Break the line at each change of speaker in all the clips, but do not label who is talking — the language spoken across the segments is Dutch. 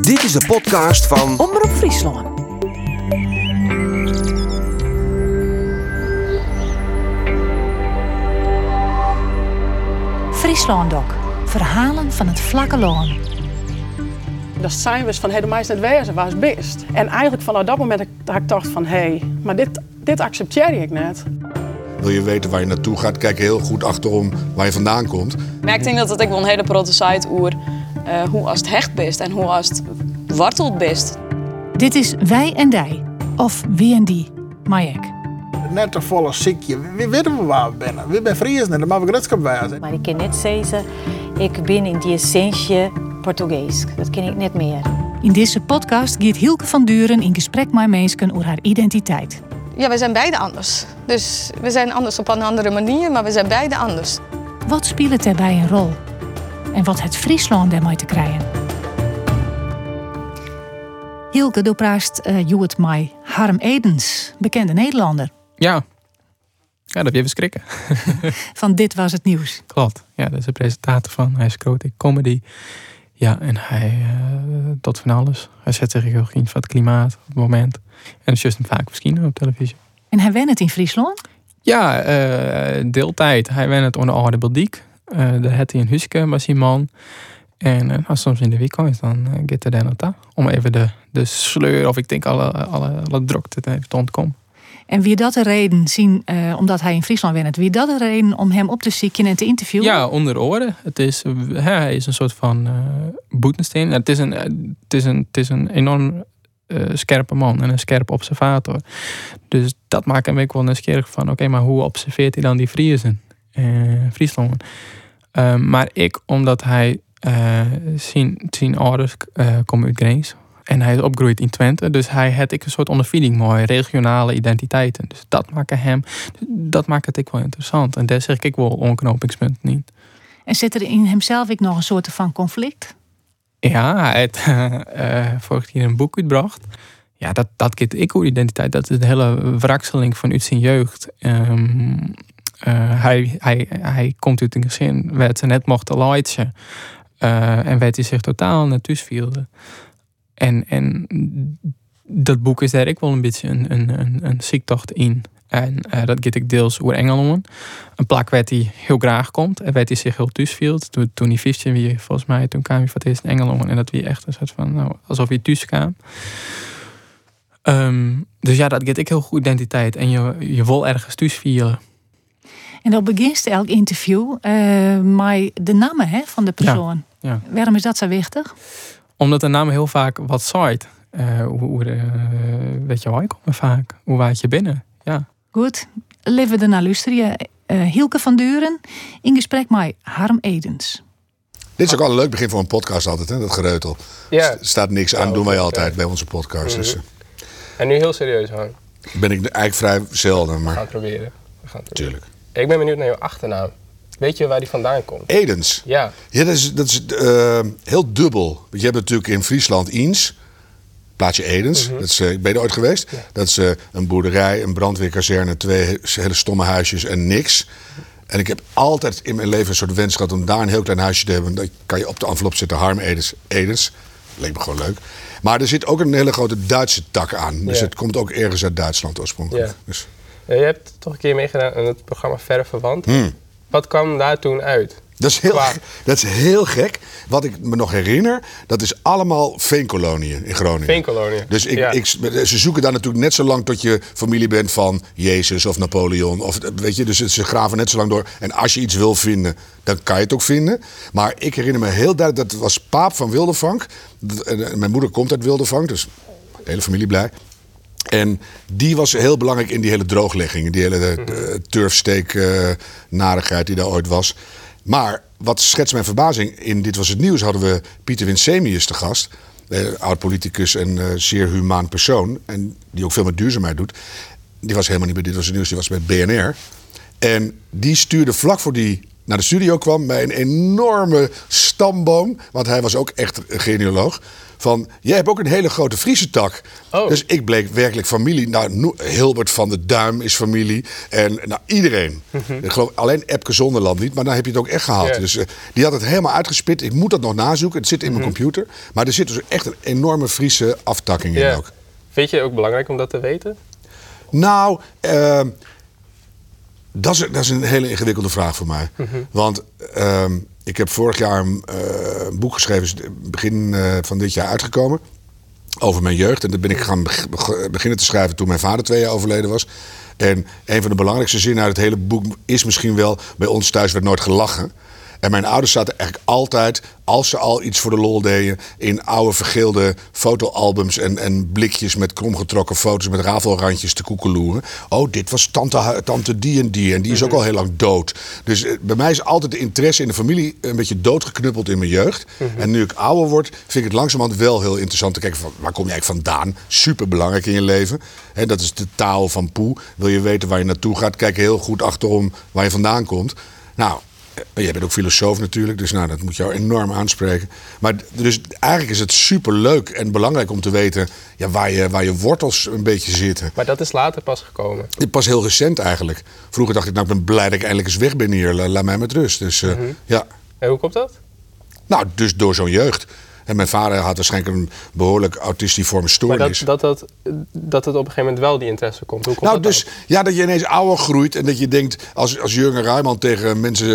Dit is de podcast van
Omroep Friesland. Frieslandok. Verhalen van het vlakke loon.
Dat zijn we van, hey, de meisje net wezen, waar is best? En eigenlijk vanaf dat moment dat ik dacht van, hé, hey, maar dit, dit accepteer ik net.
Wil je weten waar je naartoe gaat, kijk heel goed achterom waar je vandaan komt.
Maar ik denk dat ook wel een hele protte site oer uh, hoe als het hecht best en hoe als het wortelt best.
Dit is Wij en Dij, of Wie en Die, Majek.
Net een volle ziekje. We weten we waar we zijn. We zijn Friesen en dat mag grenschap wijzen.
Maar ik kan net zeggen, ik ben in die essentie Portugees. Dat ken ik net meer.
In deze podcast gaat Hielke van Duren in gesprek met mensen over haar identiteit.
Ja, we zijn beide anders. Dus we zijn anders op een andere manier, maar we zijn beide anders.
Wat speelt daarbij een rol? En wat het Friesland daarmee te krijgen? Hielke doorpraast uh, Joet Mai Harm Edens, bekende Nederlander.
Ja. Ja, dat je even schrikken.
van dit was het nieuws.
Klopt. Ja, dat is de presentator van. Hij is grote comedy. Ja, en hij uh, tot van alles. Hij zet zich heel in van het klimaat op het moment. En dat is juist een vaak misschien op televisie.
En hij went het in Friesland?
Ja, uh, deeltijd. Hij went het onder Oude Beldiek. Uh, daar had hij een huisje met zijn man. En uh, soms in de weekend dan uh, gaat hij naartoe. Om even de, de sleur of ik denk alle, alle, alle drukte even te ontkomen.
En wie dat de reden zien, uh, omdat hij in Friesland werkt, wie dat de reden om hem op te zieken en te interviewen?
Ja, onder oren. Het is, hij is een soort van uh, boetensteen. Het is een, het is een, het is een enorm uh, scherpe man en een scherpe observator. Dus dat maakt hem ook wel nieuwsgierig van, oké, okay, maar hoe observeert hij dan die Friesen? Friesland. Maar ik, omdat hij zijn, zijn ouders komen uit Greens, en hij is opgegroeid in Twente. Dus hij had ik een soort ondervinding mooi, regionale identiteiten. Dus dat maakt hem, dat maakt het ik wel interessant. En daar zeg ik wel onknopingspunt niet.
En zit er in hemzelf ik nog een soort van conflict?
Ja, hij heeft uh, vorig jaar een boek uitgebracht. Ja, dat, dat ik identiteit. Dat is een hele wrakseling van uit zijn jeugd. Um, uh, hij, hij, hij komt uit een gezin waar ze net mochten leiden. Uh, en werd hij zich totaal naar thuis. En, en dat boek is daar ook wel een beetje een, een, een, een ziektocht in. En uh, dat get ik deels over Engeland. Een plak waar hij heel graag komt. En waar hij zich heel thuis voelt. Toen, toen hij 15 wie volgens mij, toen kwam hij voor het eerst in. En dat wie echt een soort van, nou, alsof hij thuis kwam. Um, dus ja, dat get ik heel goed identiteit. En je, je wil ergens thuis vieren.
En dan begint elk interview uh, met de namen hè, van de persoon.
Ja, ja.
Waarom is dat zo wichtig?
Omdat de naam heel vaak wat zaait. Uh, hoe, hoe uh, weet je waar komen vaak? Hoe waait je binnen? Ja.
Goed, leven we naar luisteren. Uh, Hielke van Duren in gesprek met Harm Edens.
Dit is ook al een leuk begin voor een podcast altijd, hè? dat gereutel.
Ja.
Er staat niks aan, doen wij altijd bij onze podcast. Dus,
En nu heel serieus,
eh, ben ik eigenlijk vrij zelden,
We gaan
maar
het proberen. We gaan het proberen.
tuurlijk.
Ik ben benieuwd naar jouw achternaam. Weet je waar die vandaan komt?
Edens.
Ja.
Ja, dat is, dat is eh, heel dubbel. Want je hebt natuurlijk in Friesland Eens, plaatsje Edens. dat is, eh, ben je er ooit geweest? Dat is eh, een boerderij, een brandweerkazerne, twee he- hele stomme huisjes en niks. En ik heb altijd in mijn leven een soort wens gehad om daar een heel klein huisje te hebben. Dan kan je op de envelop zetten Harm Edens. Edens. Leek me gewoon leuk. Maar er zit ook een hele grote Duitse tak aan. Dus
Ja.
het komt ook ergens uit Duitsland oorspronkelijk.
Ja.
Dus,
je hebt toch een keer meegedaan aan het programma Verre Verwant.
hmm.
Wat kwam daar toen uit?
Dat is, heel,
Qua-
dat is heel gek. Wat ik me nog herinner, dat is allemaal veenkoloniën in Groningen.
Veenkoloniën.
Dus ik,
Ja.
ik, ze zoeken daar natuurlijk net zo lang tot je familie bent van Jezus of Napoleon. Of, weet je, dus ze graven net zo lang door. En als je iets wil vinden, dan kan je het ook vinden. Maar ik herinner me heel duidelijk, dat was Paap van Wildervank. Dat- en Mijn moeder komt uit Wildervank, dus de hele familie blij. En die was heel belangrijk in die hele drooglegging. Die hele uh, turfsteek eh, narigheid die daar ooit was. Maar wat schetst mijn verbazing? In Dit Was Het Nieuws hadden we Pieter Winsemius te gast. Eh, oud-politicus en zeer humaan persoon. En die ook veel met duurzaamheid doet. Die was helemaal niet bij Dit Was Het Nieuws, die was bij BNR. En die stuurde vlak voor die naar de studio kwam met een enorme stamboom. Want hij was ook echt een genealoog. Van, jij hebt ook een hele grote Friese tak.
Oh.
Dus ik bleek werkelijk familie. Nou, No- Hilbert van de Duim is familie. En nou, iedereen. Ik geloof alleen Epke Zonderland niet. Maar dan heb je het ook echt gehaald. Dus eh, die had het helemaal uitgespit. Ik moet dat nog nazoeken. Het zit in mijn computer. Maar er zit dus echt een enorme Friese aftakking in ook.
Vind je het ook belangrijk om dat te weten?
Nou, ehm, dat, is, dat is een hele ingewikkelde vraag voor mij. Want ehm, ik heb vorig jaar een, eh, een boek geschreven, begin eh, van dit jaar uitgekomen. Over mijn jeugd. En dat ben ik gaan beg- beg- beginnen te schrijven toen mijn vader twee jaar overleden was. En een van de belangrijkste zinnen uit het hele boek is misschien wel... bij ons thuis werd nooit gelachen. En mijn ouders zaten eigenlijk altijd, als ze al iets voor de lol deden... in oude vergeelde fotoalbums en, en blikjes met kromgetrokken foto's... met rafelrandjes te koekeloeren. Oh, dit was tante, tante die en die en die is ook al heel lang dood. Dus eh, bij mij is altijd de interesse in de familie een beetje doodgeknuppeld in mijn jeugd. En nu ik ouder word, vind ik het langzamerhand wel heel interessant te kijken... van waar kom je eigenlijk vandaan? Super belangrijk in je leven. Hè, dat is de taal van Poe. Wil je weten waar je naartoe gaat, kijk heel goed achterom waar je vandaan komt. Nou, jij bent ook filosoof natuurlijk, dus nou, dat moet jou enorm aanspreken. Maar dus eigenlijk is het super leuk en belangrijk om te weten ja, waar, je, waar je wortels een beetje zitten.
Maar dat is later pas gekomen.
Pas heel recent eigenlijk. Vroeger dacht ik, nou, ik ben blij dat ik eindelijk eens weg ben hier. La- Laat mij met rust. Dus eh, ja,
En hoe komt dat?
nou, dus door zo'n jeugd. En mijn vader had waarschijnlijk een behoorlijk autistiforme
Maar
stoornis.
dat, dat, dat, dat het op een gegeven moment wel die interesse komt. Hoe komt
Nou,
dat
dus ja, dat je ineens ouder groeit en dat je denkt, als, als Jurgen Rijman tegen mensen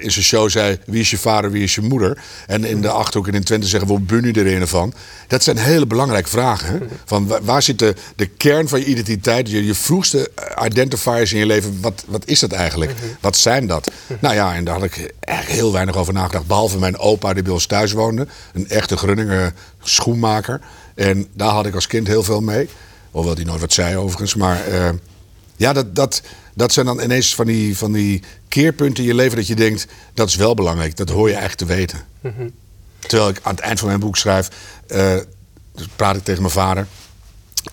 in zijn show zei: wie is je vader, wie is je moeder? En in de achterhoek en in Twente zeggen: waar ben je er een van? Dat zijn hele belangrijke vragen. Hè? Van waar, zit de, de kern van je identiteit, je, je vroegste identifiers in je leven? Wat, wat is dat eigenlijk? Wat zijn dat? Nou ja, en daar had ik eigenlijk heel weinig over nagedacht. Behalve mijn opa die bij ons thuis woonde, een echte Grunninger schoenmaker. En daar had ik als kind heel veel mee. Hoewel die nooit wat zei overigens. Maar eh, ja, dat, dat, dat zijn dan ineens van die, van die keerpunten in je leven dat je denkt... dat is wel belangrijk, dat hoor je eigenlijk te weten. Terwijl ik aan het eind van mijn boek schrijf... eh, dus praat ik tegen mijn vader...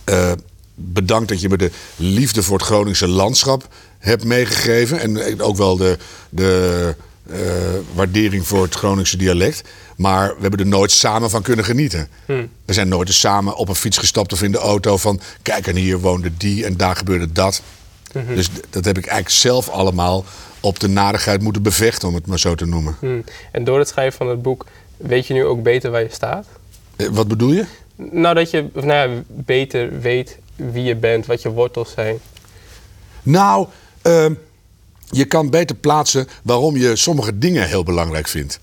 eh, bedankt dat je me de liefde voor het Groningse landschap hebt meegegeven. En ook wel de, de eh, waardering voor het Groningse dialect. Maar we hebben er nooit samen van kunnen genieten. We zijn nooit eens samen op een fiets gestapt of in de auto van... kijk, en hier woonde die en daar gebeurde dat. Dus d- dat heb ik eigenlijk zelf allemaal op de nadigheid moeten bevechten, om het maar zo te noemen.
Hmm. En door het schrijven van het boek weet je nu ook beter waar je staat?
Eh, Wat bedoel je?
Nou, dat je of nou ja, beter weet wie je bent, wat je wortels zijn.
Nou, ehm, je kan beter plaatsen waarom je sommige dingen heel belangrijk vindt.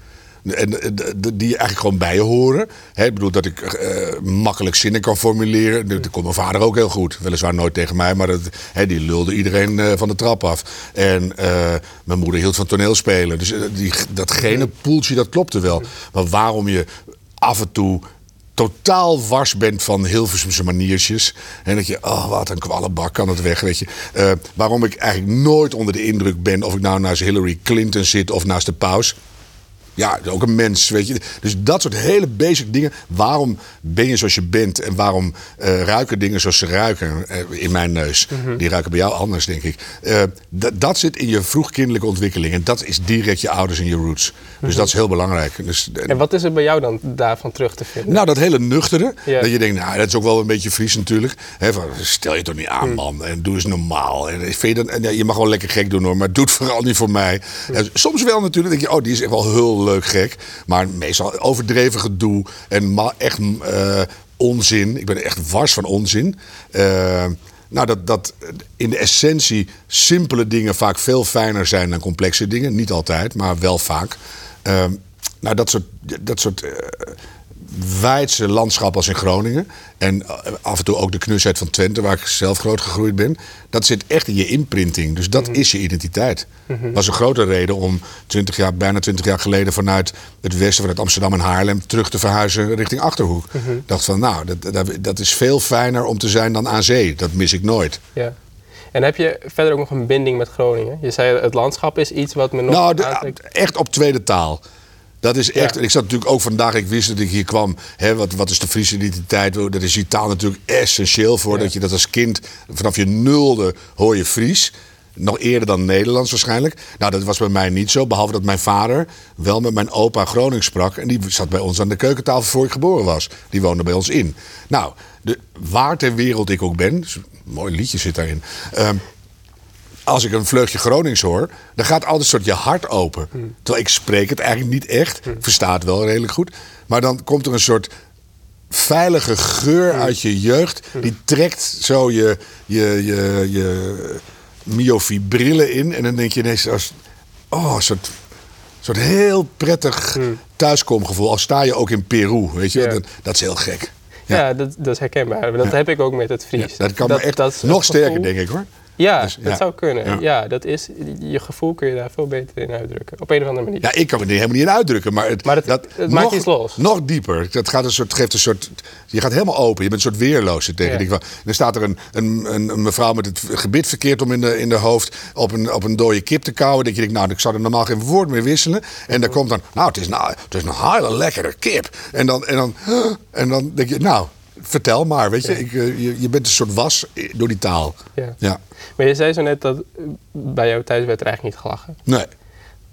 En eh, die eigenlijk gewoon bij je horen. Ik bedoel dat ik eh, makkelijk zinnen kan formuleren. Dat kon mijn vader ook heel goed. Weliswaar nooit tegen mij, maar dat, die lulde iedereen eh, van de trap af. En mijn moeder hield van toneelspelen. Dus die, dat gene poeltje, dat klopte wel. Maar waarom je af en toe totaal wars bent van Hilversumse maniertjes. En dat je, oh wat een kwallenbak, kan het weg, weet je. Eh, waarom ik eigenlijk nooit onder de indruk ben... of ik nou naast Hillary Clinton zit of naast de paus. Ja, ook een mens, weet je. Dus dat soort hele basic dingen. Waarom ben je zoals je bent? En waarom eh, ruiken dingen zoals ze ruiken eh, in mijn neus? Die ruiken bij jou anders, denk ik. D- dat zit in je vroegkindelijke ontwikkeling. En dat is direct je ouders en je roots. Dus dat is heel belangrijk. Dus,
En wat is er bij jou dan daarvan terug te vinden?
nou, dat hele nuchtere. Dat je denkt, nou, dat is ook wel een beetje Fries natuurlijk. Van, stel je toch niet aan, man. En doe eens normaal. En, vind je, dan, en, ja, je mag wel lekker gek doen hoor, maar doe het vooral niet voor mij. En soms wel natuurlijk. denk je, oh, die is echt wel heel leuk gek. Maar meestal overdreven gedoe. En echt eh, onzin. Ik ben echt wars van onzin. Eh, nou, dat, dat in de essentie simpele dingen vaak veel fijner zijn dan complexe dingen. Niet altijd, maar wel vaak. Ehm, nou, dat soort, dat soort eh, wijdse landschap als in Groningen. En eh, af en toe ook de knusheid van Twente, waar ik zelf groot gegroeid ben. Dat zit echt in je imprinting. Dus dat is je identiteit. Dat was een grote reden om 20 jaar, bijna 20 jaar geleden vanuit het westen, vanuit Amsterdam en Haarlem, terug te verhuizen richting Achterhoek. Ik dacht van, nou, dat, dat, dat is veel fijner om te zijn dan aan zee. Dat mis ik nooit.
Ja. En heb je verder ook nog een binding met Groningen? Je zei het landschap is iets wat me nog
Nou, de- echt op tweede taal. Dat is echt.
Ja.
Ik zat natuurlijk ook vandaag, ik wist dat ik hier kwam. Hè, wat, wat is de Friese identiteit? Daar is die taal natuurlijk essentieel voor.
Ja.
Dat je dat als kind, vanaf je nulde hoor je Fries. Nog eerder dan Nederlands waarschijnlijk. Nou, dat was bij mij niet zo. Behalve dat mijn vader wel met mijn opa Gronings sprak. En die zat bij ons aan de keukentafel voor ik geboren was. Die woonde bij ons in. Nou, de, waar ter wereld ik ook ben. dus een mooi liedje zit daarin. ehm, als ik een vleugje Gronings hoor, dan gaat altijd een soort je hart open. Terwijl ik spreek het eigenlijk niet echt. Ik versta het wel redelijk goed. Maar dan komt er een soort veilige geur uit je jeugd. Die trekt zo je, je, je, je myofibrillen in. En dan denk je ineens, als, oh, een soort, soort heel prettig thuiskomgevoel. Al sta je ook in Peru, weet je.
Ja.
Dat, dat is heel gek.
Ja, dat, dat is herkenbaar. Dat heb ik ook met het Fries.
dat kan me echt
dat het
nog sterker,
gevoel-
denk ik hoor.
Ja,
Dus,
dat
ja.
zou kunnen.
Ja.
Ja. dat is, je gevoel kun je daar veel beter in uitdrukken. Op een of andere manier.
Ja, ik kan het helemaal niet in uitdrukken. Maar het,
Maar het-
dat,
het maakt iets los.
Nog dieper. Dat gaat een soort, geeft een soort, je gaat helemaal open. Je bent een soort weerloos er tegen.
Ja.
Dan staat er een, een, een, een mevrouw met het gebit verkeerd om in de, in de hoofd. Op een, op een dode kip te kauwen. Dat je denkt, nou, ik zou er normaal geen woord meer wisselen. En dan komt dan, nou, het is, nou, het is een hele lekkere kip. En dan, en dan, en dan denk je, nou, vertel maar. Weet je, ik, eh, je, je bent een soort was door die taal.
Ja.
Ja.
Maar je zei zo net dat bij jou thuis werd er eigenlijk niet gelachen.
Nee.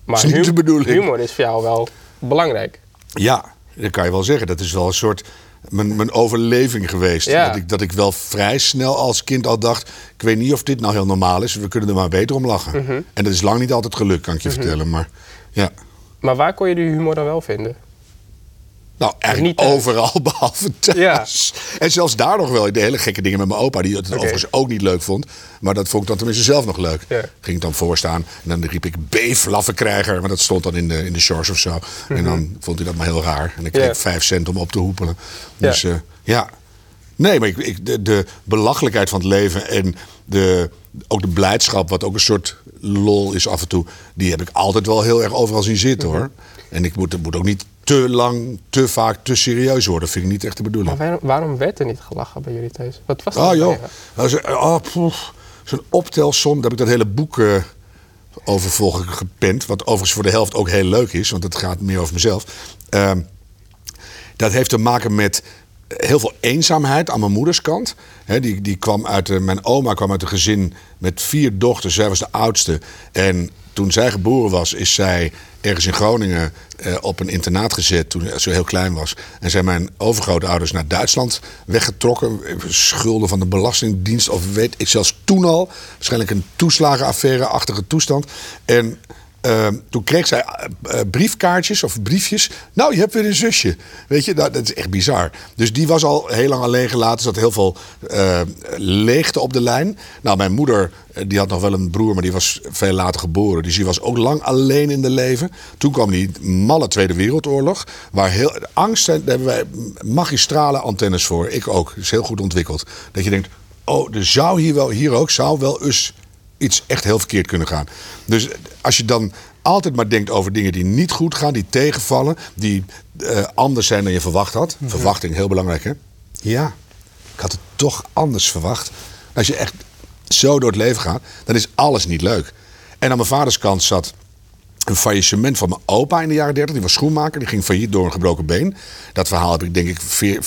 Maar
Is niet
humor is voor jou wel belangrijk.
Ja, dat kan je wel zeggen. Dat is wel een soort mijn, mijn overleving geweest.
Ja.
Dat, ik, dat ik wel vrij snel als kind al dacht... ik weet niet of dit nou heel normaal is. We kunnen er maar beter om lachen.
Mhm.
En dat is lang niet altijd gelukt, kan ik je vertellen. Maar ja,
Maar waar kon je die humor dan wel vinden?
Nou eigenlijk
Niet
overal behalve thuis. En zelfs daar nog wel. De hele gekke dingen met mijn opa... die het overigens ook niet leuk vond. Maar dat vond ik dan tenminste zelf nog leuk.
Ja.
Ging ik dan voorstaan en dan riep ik beeflaffenkrijger. Maar dat stond dan in de, in de shorts of zo. En dan vond hij dat maar heel raar. En ik kreeg
Mhm. Ja.
vijf cent om op te hoepelen. Dus ja. ja. Nee, maar ik, ik, de, de belachelijkheid van het leven en de, ook de blijdschap, wat ook een soort lol is af en toe, die heb ik altijd wel heel erg overal zien zitten
Mhm.
hoor. En ik moet, moet ook niet te lang, te vaak, te serieus worden. Dat vind ik niet echt de bedoeling.
Maar waarom, waarom werd er niet gelachen bij jullie thuis? Wat was dat?
Oh
bij
joh, is- oh, zo'n optelsom, daar heb ik dat hele boek eh, over volgens gepend. Wat overigens voor de helft ook heel leuk is, want het gaat meer over mezelf. Ehm, dat heeft te maken met heel veel eenzaamheid aan mijn moeders kant. Hè, die, die kwam uit, eh, mijn oma kwam uit een gezin met vier dochters. Zij was de oudste. En toen zij geboren was, is zij ergens in Groningen eh, op een internaat gezet toen ze heel klein was. En zijn mijn overgrootouders naar Duitsland weggetrokken. Schulden van de Belastingdienst of weet ik zelfs toen al. Waarschijnlijk een toeslagenaffaire-achtige toestand. En eh, toen kreeg zij eh, eh, briefkaartjes of briefjes. Nou, je hebt weer een zusje. Weet je, nou, dat is echt bizar. Dus die was al heel lang alleen gelaten. Er zat heel veel eh, leegte op de lijn. Nou, mijn moeder die had nog wel een broer, maar die was veel later geboren. Dus die was ook lang alleen in de leven. Toen kwam die malle Tweede Wereldoorlog. Waar heel, angst, daar hebben wij magistrale antennes voor. Ik ook. Dat is heel goed ontwikkeld. Dat je denkt, oh, er zou hier wel, hier ook, zou wel eens iets echt heel verkeerd kunnen gaan. Dus als je dan altijd maar denkt over dingen die niet goed gaan, die tegenvallen, die eh, anders zijn dan je verwacht had. Verwachting, heel belangrijk hè? Ja, ik had het toch anders verwacht. Als je echt zo door het leven gaat, dan is alles niet leuk. En aan mijn vaders kant zat een faillissement van mijn opa in de jaren 30. Die was schoenmaker, die ging failliet door een gebroken been. Dat verhaal heb ik denk ik veer-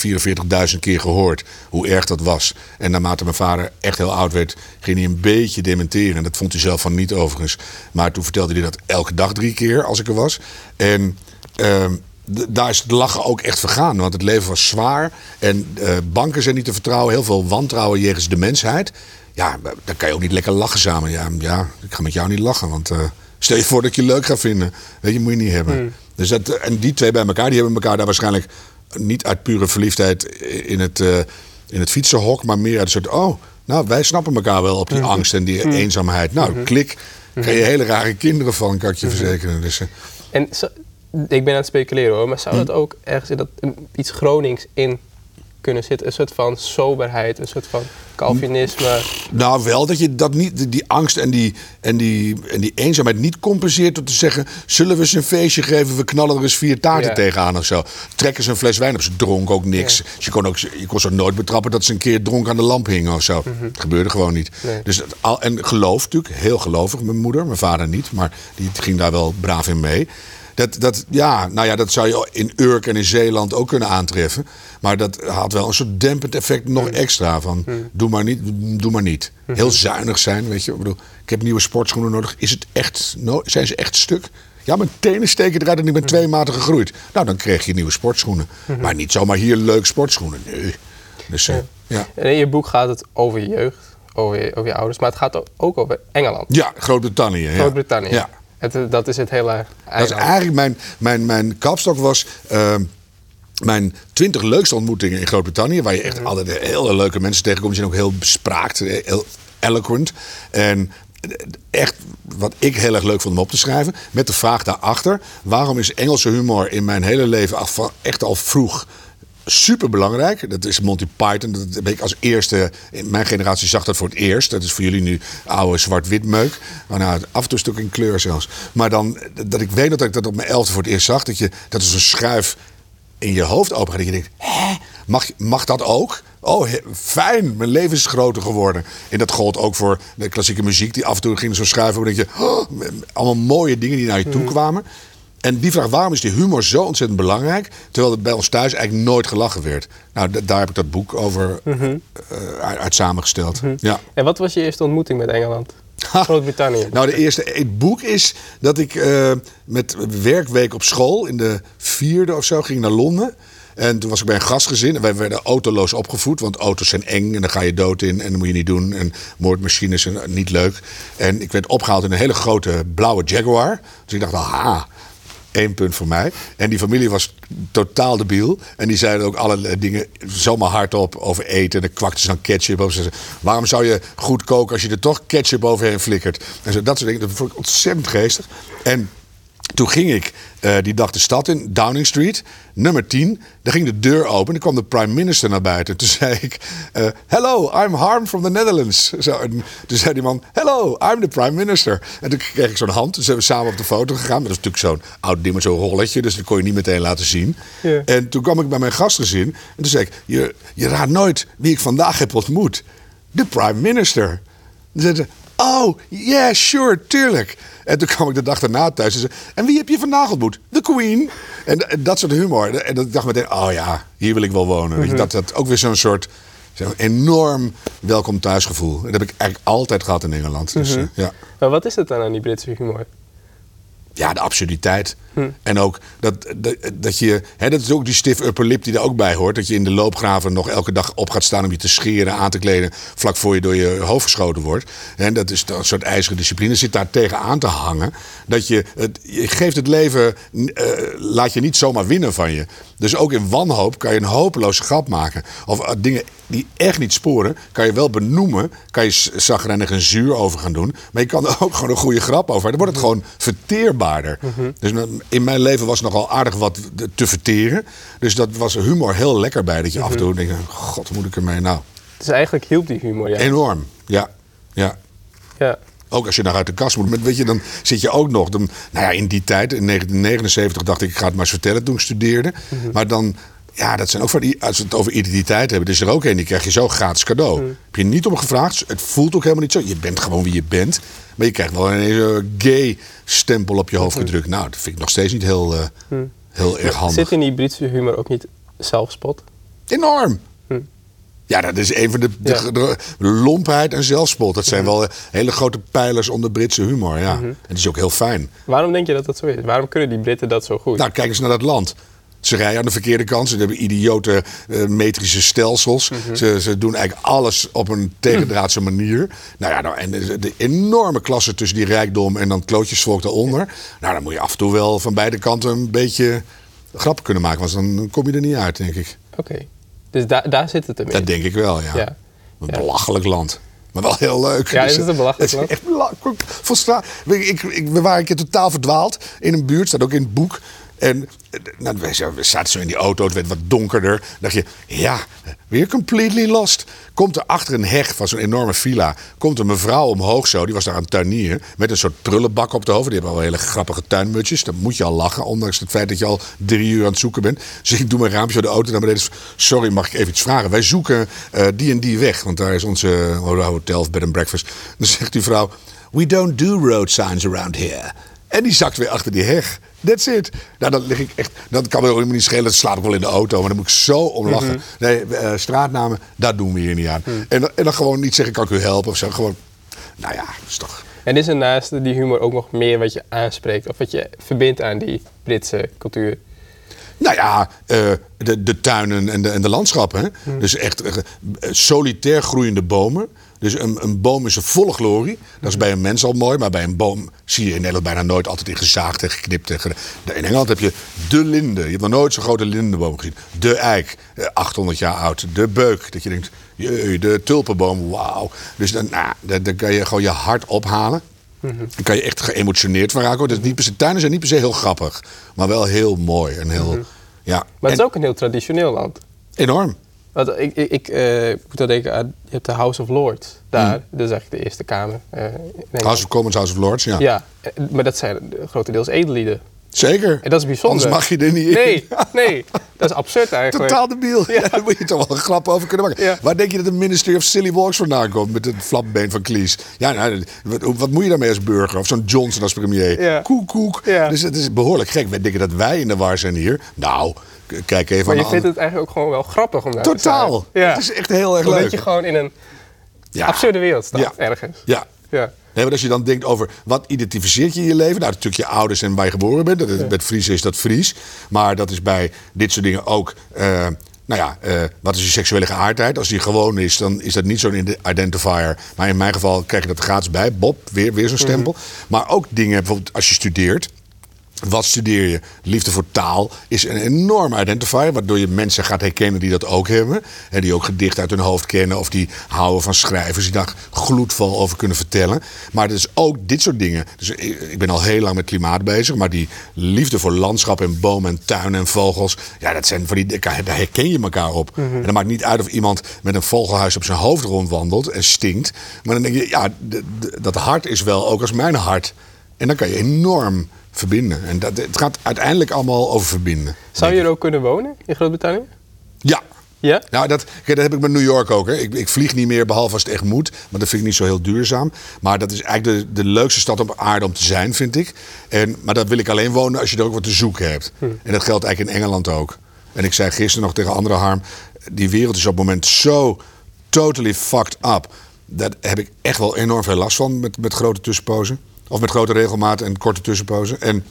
44.000 keer gehoord, hoe erg dat was. En naarmate mijn vader echt heel oud werd, ging hij een beetje dementeren. En dat vond hij zelf van niet overigens. Maar toen vertelde hij dat elke dag drie keer als ik er was. En ehm, daar is het lachen ook echt vergaan. Want het leven was zwaar. En eh, banken zijn niet te vertrouwen. Heel veel wantrouwen jegens de mensheid. Ja, dan kan je ook niet lekker lachen samen. Ja, ja ik ga met jou niet lachen. Want eh, stel je voor dat ik je leuk ga vinden. Weet je, moet je niet hebben. Dus dat, en die twee bij elkaar, die hebben elkaar daar waarschijnlijk niet uit pure verliefdheid in het, eh, in het fietsenhok. Maar meer uit een soort, oh, nou, wij snappen elkaar wel op die angst en die eenzaamheid. Nou, klik. Krijg je hele rare kinderen van, kan ik je verzekeren. Dus, eh,
En zo- ik ben aan het speculeren hoor, maar zou dat ook ergens in dat, iets Gronings in kunnen zitten? Een soort van soberheid, een soort van Calvinisme.
Nou, wel dat je dat niet, die- angst en die, en, die, en die eenzaamheid niet compenseert door te zeggen: zullen we eens een feestje geven, we knallen er eens vier taarten
Ja.
tegenaan of zo. Trekken ze een fles wijn op, ze dronk ook niks.
Ja.
Dus je, kon ook, je kon ze nooit betrappen dat ze een keer dronk aan de lamp hingen of zo. Dat gebeurde gewoon niet.
Mhm. Nee.
Dus, al, en geloof natuurlijk, heel gelovig, mijn moeder, mijn vader niet, maar die ging daar wel braaf in mee. Dat, dat, ja, nou ja, dat zou je in Urk en in Zeeland ook kunnen aantreffen. Maar dat had wel een soort dempend effect nog extra. Van, doe maar niet, doe maar niet. Heel zuinig zijn, weet je. Ik bedoel, ik heb nieuwe sportschoenen nodig. Is het echt, no- zijn ze echt stuk? Ja, mijn tenen steken eruit en ik ben twee maten gegroeid. Nou, dan kreeg je nieuwe sportschoenen. Maar niet zomaar hier leuk sportschoenen. Nee. Dus, eh, ja.
En in je boek gaat het over je jeugd, over je, over je ouders, maar het gaat ook over Engeland,
ja, Groot-Brittannië.
Groot-Brittannië.
Ja.
Het, eh, dat is het hele
Dat is eigenlijk mijn, mijn, mijn kapstok was ehm, mijn twintig leukste ontmoetingen in Groot-Brittannië. Waar je echt altijd hele leuke mensen tegenkomt. Die zijn ook heel bespraakt, eh, heel eloquent. En echt wat ik heel erg leuk vond om op te schrijven. Met de vraag daarachter. Waarom is Engelse humor in mijn hele leven echt al vroeg super belangrijk. Dat is Monty Python. Dat heb ik als eerste. In mijn generatie zag dat voor het eerst. Dat is voor jullie nu oude zwart-wit meuk. Maar nou, af en toe stuk in kleur zelfs. Maar dan dat ik weet dat ik dat op mijn elfde voor het eerst zag. Dat, je, dat is een schuif in je hoofd open gaat. Dat je denkt, hè, mag, mag dat ook? Oh, fijn, mijn leven is groter geworden. En dat gold ook voor de klassieke muziek. Die af en toe ging zo schuiven. Denk je, oh, allemaal mooie dingen die naar je toe kwamen. En die vraag, waarom is die humor zo ontzettend belangrijk? Terwijl het bij ons thuis eigenlijk nooit gelachen werd. Nou, daar heb ik dat boek over eh, uit, uit samengesteld. Ja.
En wat was je eerste ontmoeting met Engeland? Groot-Brittannië.
Nou, de eerste het boek is dat ik eh, met werkweek op school in de vierde of zo ging naar Londen. En toen was ik bij een gastgezin. En wij werden autoloos opgevoed, want auto's zijn eng en dan ga je dood in en dat moet je niet doen. En moordmachines zijn niet leuk. En ik werd opgehaald in een hele grote blauwe Jaguar. Dus ik dacht, aha, één punt voor mij. En die familie was totaal debiel. En die zeiden ook alle dingen zomaar hardop over eten. En dan kwakten ze dan ketchup op. Ze zeiden, waarom zou je goed koken als je er toch ketchup overheen flikkert? En zo, dat soort dingen. Dat vond ik ontzettend geestig. En toen ging ik eh, die dag de stad in, Downing Street, nummer 10. Daar ging de deur open en kwam de prime minister naar buiten. Toen zei ik, eh, hello, I'm Harm from the Netherlands. Zo, en toen zei die man, hello, I'm the prime minister. En toen kreeg ik zo'n hand. Toen zijn we samen op de foto gegaan. Maar dat is natuurlijk zo'n oud ding met zo'n rolletje. Dus dat kon je niet meteen laten zien. En toen kwam ik bij mijn gastgezin. En toen zei ik, je, je raadt nooit wie ik vandaag heb ontmoet. De prime minister. Zei ze, oh, yeah, sure, tuurlijk. En toen kwam ik de dag daarna thuis en zei, en wie heb je vandaag ontmoet? De queen. En, en dat soort humor. En dat ik dacht meteen, oh ja, hier wil ik wel wonen. Je, dat, dat ook weer zo'n soort zo'n enorm welkom thuisgevoel. Dat heb ik eigenlijk altijd gehad in Engeland. Dus, eh, ja.
Maar wat is het dan aan die Britse humor?
Ja, de absurditeit. En ook dat, dat, dat je. Hè, dat is ook die stiff upper lip die er ook bij hoort. Dat je in de loopgraven nog elke dag op gaat staan om je te scheren, aan te kleden. vlak voor je door je hoofd geschoten wordt. En dat is een soort ijzeren discipline. Zit daar tegenaan te hangen. Dat je. Het, je geeft het leven. eh, laat je niet zomaar winnen van je. Dus ook in wanhoop kan je een hopeloze grap maken. Of eh, dingen die echt niet sporen, kan je wel benoemen. Kan je zagrijnig en zuur over gaan doen. Maar je kan er ook gewoon een goede grap over. Dan wordt het gewoon verteerbaarder. Dus in mijn leven was nogal aardig wat te verteren. Dus dat was humor heel lekker bij. Dat je af en toe denkt, god, moet ik ermee? Nou,
Dus eigenlijk hielp die humor ja.
enorm. Ja, ja.
ja.
Ook als je naar uit de kast moet. Met, weet je, dan zit je ook nog. Dan, nou ja, in die tijd, in 1979, dacht ik, ik ga het maar eens vertellen toen ik studeerde. Maar dan, ja, dat zijn ook van die. Als we het over identiteit hebben, is er ook een. Die krijg je zo gratis cadeau. Heb je niet om gevraagd. Het voelt ook helemaal niet zo. Je bent gewoon wie je bent. Maar je krijgt wel een gay stempel op je hoofd gedrukt. Nou, dat vind ik nog steeds niet heel, eh, heel erg handig.
Zit in die Britse humor ook niet zelfspot?
Enorm. Ja, dat is een van de, de,
Ja.
de lompheid en zelfspot. Dat zijn wel eh, hele grote pijlers onder Britse humor. Ja. En het is ook heel fijn.
Waarom denk je dat dat zo is? Waarom kunnen die Britten dat zo goed?
Nou, kijk eens naar dat land. Ze rijden aan de verkeerde kant. Ze hebben idiote eh, metrische stelsels. ze, ze doen eigenlijk alles op een tegendraadse manier. Nou ja, nou, en de, de enorme klasse tussen die rijkdom en dan klootjesvolk daaronder. Nou, dan moet je af en toe wel van beide kanten een beetje grappen kunnen maken. Want dan kom je er niet uit, denk ik.
Oké. Dus daar daar zit het hem in.
Dat denk ik wel, ja.
Ja.
Een
Ja.
belachelijk land. Maar wel heel leuk.
Ja, is het een belachelijk land?
echt belachelijk. Volstra- ik, ik, we waren een keer totaal verdwaald in een buurt, staat ook in het boek. En nou, we zaten zo in die auto, het werd wat donkerder. Dan dacht je, ja, weer completely lost. Komt er achter een heg van zo'n enorme villa... komt een mevrouw omhoog zo, die was daar aan het tuinieren... met een soort prullenbak op de hoofd. Die hebben al hele grappige tuinmutjes. Dan moet je al lachen, ondanks het feit dat je al drie uur aan het zoeken bent. Dus ik doe mijn raampje de auto naar beneden. Sorry, mag ik even iets vragen? Wij zoeken eh, die en die weg, want daar is onze hotel of bed and breakfast. Dan zegt die vrouw... We don't do road signs around here. En die zakt weer achter die heg. That's it. Nou, dan lig ik echt. Dat kan me ook helemaal niet schelen. Dat slaat ik wel in de auto. Maar dan moet ik zo om lachen.
Mhm.
Nee, eh, straatnamen, daar doen we hier niet aan. En, dan- en dan gewoon niet zeggen: kan ik u helpen? Of zo. Gewoon. Nou ja, dat is toch.
En is er naast die humor ook nog meer wat je aanspreekt of wat je verbindt aan die Britse cultuur?
Nou ja, eh, de, de tuinen en de, en de landschappen. Hè?
Hmm.
Dus echt eh, solitair groeiende bomen. Dus een, een boom is een volle glorie. Dat is bij een mens al mooi. Maar bij een boom zie je in Nederland bijna nooit altijd in gezaagd en geknipt. En in Engeland heb je de linde. Je hebt nog nooit zo'n grote lindenboom gezien. De eik, eh, 800 jaar oud. De beuk. Dat je denkt, jee, de tulpenboom, wauw. Dus dan, nou, dan, dan kan je gewoon je hart ophalen. Dan kan je echt geëmotioneerd van raken. Dat is niet per se, tuinen zijn niet per se heel grappig. Maar wel heel mooi. En heel, ja.
Maar het
En
is ook een heel traditioneel land.
enorm.
Want ik, ik, ik eh, moet dan denken aan, je hebt de House of Lords daar. Dat is eigenlijk de Eerste Kamer. Engeland.
House of Commons, House of Lords, ja.
Ja, eh, maar dat zijn grotendeels edellieden.
Zeker.
En dat is bijzonder.
Anders mag je er niet in.
Nee, nee. Dat is absurd eigenlijk.
Totaal debiel. Ja. daar moet je toch wel een grap over kunnen maken.
Ja.
Waar denk je dat de Ministry of Silly Walks vandaan komt met het flapbeen van Klies? Ja, nou, wat, wat moet je daarmee als burger? Of zo'n Johnson als premier?
Ja.
Koek. Dus het is behoorlijk gek. Wij denken dat wij in de war zijn hier. Nou, kijk even
Maar je vindt het eigenlijk ook gewoon wel grappig om daar te zijn.
Totaal.
Ja.
Het is echt heel erg
Omdat
leuk.
je gewoon in een
Ja.
absurde wereld staat,
Ja.
ergens.
Ja.
Ja.
Nee, maar als je dan denkt over wat identificeert je in je leven? Nou, natuurlijk je ouders en waar je geboren bent. Dat is, Met Fries is dat Fries. Maar dat is bij dit soort dingen ook. eh, nou ja, eh, wat is je seksuele geaardheid? Als die gewoon is, dan is dat niet zo'n ide- identifier. Maar in mijn geval krijg je dat er gratis bij. Bob, weer, weer zo'n stempel. Maar ook dingen, bijvoorbeeld als je studeert. Wat studeer je? Liefde voor taal is een enorm identifier, waardoor je mensen gaat herkennen die dat ook hebben. En die ook gedicht uit hun hoofd kennen of die houden van schrijvers, die daar gloedvol over kunnen vertellen. Maar het is ook dit soort dingen. Dus ik, ben al heel lang met klimaat bezig, maar die liefde voor landschap en bomen en tuinen en vogels, ja, dat zijn van die, daar herken je elkaar op. En dat maakt niet uit of iemand met een vogelhuis op zijn hoofd rondwandelt en stinkt. Maar dan denk je, ja, dat hart is wel ook als mijn hart. En dan kan je enorm verbinden. En dat, het gaat uiteindelijk allemaal over verbinden.
Zou je er ook kunnen wonen in Groot-Brittannië?
Ja.
Ja?
Nou, dat, dat heb ik met New York ook. Hè. Ik, ik vlieg niet meer, behalve als het echt moet. Want dat vind ik niet zo heel duurzaam. Maar dat is eigenlijk de, de leukste stad op aarde om te zijn, vind ik. En, maar daar wil ik alleen wonen als je er ook wat te zoeken hebt. En dat geldt eigenlijk in Engeland ook. En ik zei gisteren nog tegen andere harm... die wereld is op het moment zo totally fucked up. Daar heb ik echt wel enorm veel last van met, met grote tussenpozen. Of met grote regelmaat en korte tussenpozen. En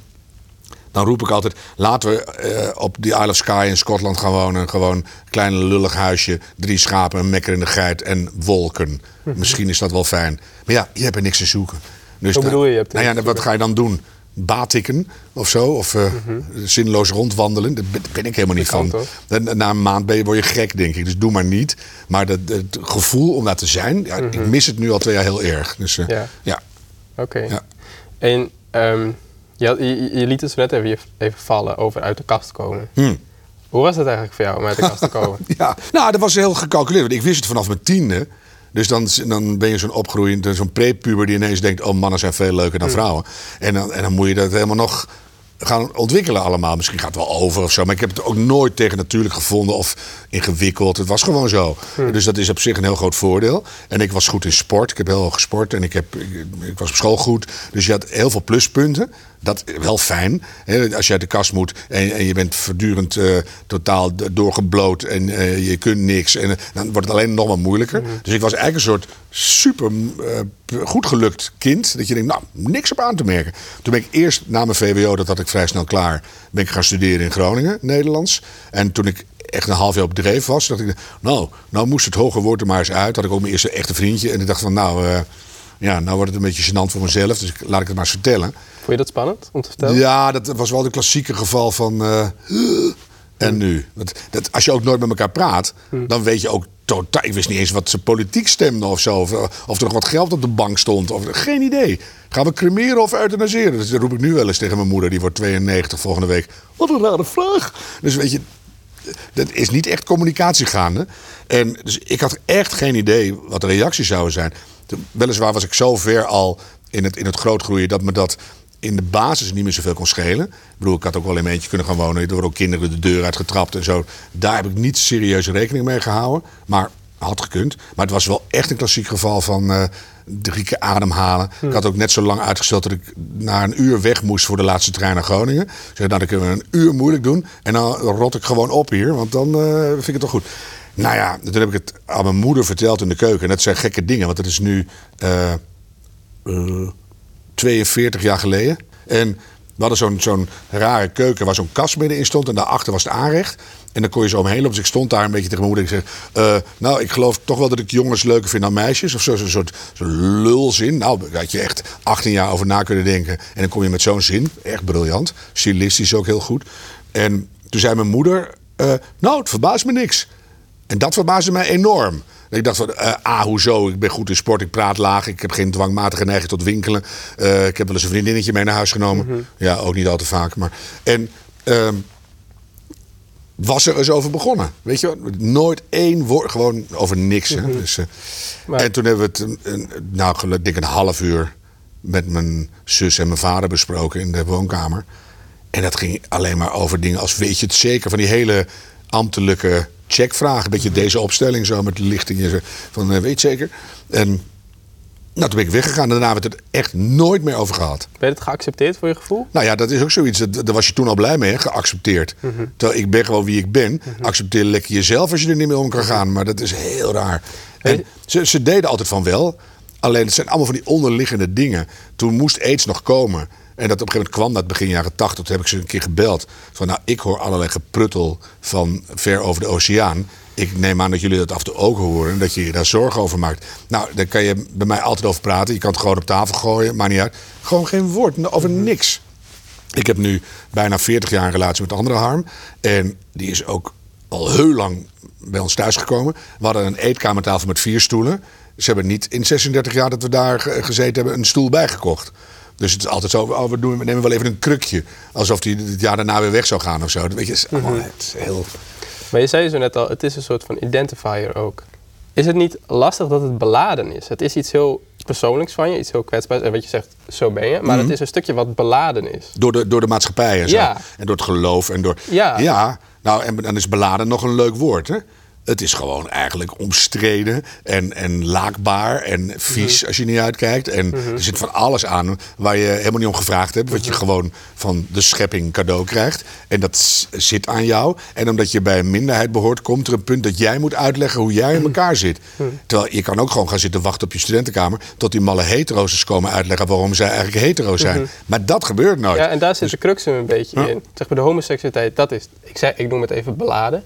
dan roep ik altijd: laten we eh, op die Isle of Skye in Schotland gaan wonen. Gewoon een klein lullig huisje, drie schapen, een mekker in de geit en wolken. Misschien is dat wel fijn. Maar ja, je hebt er niks te zoeken. Dus
Hoe bedoel je, je hebt
nou ja, wat ga je dan doen? Batikken of zo? Of eh, zinloos rondwandelen? Daar ben- ik helemaal niet van.
toch?
Na een maand ben je, word je gek, denk ik. Dus doe maar niet. Maar dat, het gevoel om daar te zijn, ja, ik mis het nu al twee jaar heel erg. Dus eh,
Ja.
ja.
Oké.
Ja.
En ehm, je, had- je, je liet het zo net even, even vallen over uit de kast komen.
Hm.
Hoe was het eigenlijk voor jou om uit de kast te komen?
Ja, nou, dat was heel gecalculeerd. Want ik wist het vanaf mijn tiende. Dus dan, dan ben je zo'n opgroeiend, zo'n prepuber die ineens denkt... oh, mannen zijn veel leuker dan vrouwen. En dan, en dan moet je dat helemaal nog gaan ontwikkelen allemaal. Misschien gaat het wel over of zo. Maar ik heb het ook nooit tegen natuurlijk gevonden of ingewikkeld. Het was gewoon zo. Dus dat is op zich een heel groot voordeel. En ik was goed in sport. Ik heb heel hoog gesport. En ik, heb, ik, ik was op school goed. Dus je had heel veel pluspunten. Dat wel fijn. Hè, als je uit de kast moet en, en je bent voortdurend eh, totaal doorgebloot en eh, je kunt niks. En, eh, dan wordt het alleen nog maar moeilijker. Dus ik was eigenlijk een soort super goed gelukt kind. Dat je denkt, nou, niks op aan te merken. Toen ben ik eerst na mijn VWO, dat had ik vrij snel klaar, ben ik gaan studeren in Groningen, Nederlands. En toen ik echt een half jaar op dreef was, dacht ik, nou, nou moest het hoger woord er maar eens uit. Had ik ook mijn eerste echte vriendje. En ik dacht van, nou, ja, nou wordt het een beetje gênant voor mezelf. Dus ik- laat ik het maar eens vertellen.
Vond je dat spannend om te vertellen?
Ja, dat was wel de klassieke geval van. eh, en nu? Want dat, als je ook nooit met elkaar praat, dan weet je ook totaal. Ik wist niet eens wat ze politiek stemden of zo. Of, of er nog wat geld op de bank stond. Of, geen idee. Gaan we cremeren of euthanaseren? Dus dat roep ik nu wel eens tegen mijn moeder. Die wordt 92 volgende week. Wat een rare vraag. Dus weet je, dat is niet echt communicatie gaande. En dus ik had echt geen idee wat de reacties zouden zijn. Weliswaar was ik zo ver al in het, in het grootgroeien dat me dat in de basis niet meer zoveel kon schelen. Ik bedoel, ik had ook wel in eentje kunnen gaan wonen. Er worden ook kinderen de deur uitgetrapt en zo. Daar heb ik niet serieus rekening mee gehouden. Maar had gekund. Maar het was wel echt een klassiek geval van eh, drie keer ademhalen. Ik had ook net zo lang uitgesteld dat ik na een uur weg moest voor de laatste trein naar Groningen. Zei, nou, dan kunnen we een uur moeilijk doen. En dan rot ik gewoon op hier, want dan eh, vind ik het toch goed. Nou ja, toen heb ik het aan mijn moeder verteld in de keuken. En dat zijn gekke dingen, want het is nu eh, 42 jaar geleden. En we hadden zo'n zo'n rare keuken waar zo'n kast middenin stond. En daarachter was het aanrecht. En dan kon je zo omheen lopen. Dus ik stond daar een beetje tegen mijn moeder. Ik zeg, eh, nou, ik geloof toch wel dat ik jongens leuker vind dan meisjes. Of zo, zo'n soort lulzin. Nou, daar had je echt 18 jaar over na kunnen denken. En dan kom je met zo'n zin. Echt briljant. Stilistisch ook heel goed. En toen zei mijn moeder, eh, nou, het verbaast me niks. En dat verbaasde mij enorm. Ik dacht van, eh ah, hoezo? Ik ben goed in sport, ik praat laag, ik heb geen dwangmatige neiging tot winkelen. Eh, ik heb wel eens een vriendinnetje mee naar huis genomen. Ja, ook niet al te vaak. Maar... En ehm, was er eens over begonnen. Weet je wel? Nooit één woord, gewoon over niks. Hè? Dus, eh,
Maar-
En toen hebben we het, een, een, nou, ik, een half uur met mijn zus en mijn vader besproken in de woonkamer. En dat ging alleen maar over dingen als weet je het zeker? Van die hele ambtelijke checkvragen. Een beetje deze opstelling zo met de lichting. en zo. Van eh, weet je zeker? En nou, toen ben ik weggegaan en daarna hebben we het er echt nooit meer over gehad.
Ben je het geaccepteerd voor je gevoel?
Nou ja, dat is ook zoiets. dat- Daar was je toen al blij mee, hè? geaccepteerd. Terwijl ik ben gewoon wie ik ben. Accepteer lekker jezelf als je er niet mee om kan gaan. Maar dat is heel raar. En ze, ze deden altijd van wel. Alleen het zijn allemaal van die onderliggende dingen. Toen moest aids nog komen. En dat op een gegeven moment kwam dat begin jaren tachtig. Toen heb ik ze een keer gebeld. Van nou, ik hoor allerlei gepruttel van ver over de oceaan. Ik neem aan dat jullie dat af en toe ook horen. En dat je je daar zorgen over maakt. Nou, daar kan je bij mij altijd over praten. Je kan het gewoon op tafel gooien. Maakt niet uit. Gewoon geen woord. Over niks. Ik heb nu bijna 40 jaar een relatie met andere harm. En die is ook al heel lang bij ons thuisgekomen. We hadden een eetkamertafel met vier stoelen. Ze hebben niet in 36 jaar dat we daar ge- gezeten hebben een stoel bijgekocht. Dus het is altijd zo, oh, we, doen, we nemen wel even een krukje. Alsof die het jaar daarna weer weg zou gaan of zo. Weet je, het is allemaal het is heel...
Maar je zei zo net al, het is een soort van identifier ook. Is het niet lastig dat het beladen is? Het is iets heel persoonlijks van je, iets heel kwetsbaars. En wat je zegt, zo ben je. Maar het is een stukje wat beladen is.
Door de, door de maatschappij en zo.
Ja.
En door het geloof. En door,
Ja.
ja. Nou, en dan is beladen nog een leuk woord, hè? Het is gewoon eigenlijk omstreden en, en laakbaar en vies
Mhm.
als je niet uitkijkt. En er zit van alles aan waar je helemaal niet om gevraagd hebt. Wat
Mhm.
je gewoon van de schepping cadeau krijgt. En dat zit aan jou. En omdat je bij een minderheid behoort, komt er een punt dat jij moet uitleggen hoe jij in
Mhm.
elkaar zit. Terwijl je kan ook gewoon gaan zitten wachten op je studentenkamer. Tot die malle hetero's eens komen uitleggen waarom zij eigenlijk hetero zijn. Maar dat gebeurt nooit.
Mhm. Ja, en daar zit de crux een beetje in. Zeg maar, de homoseksualiteit, dat is, ik, zei, ik noem het even beladen.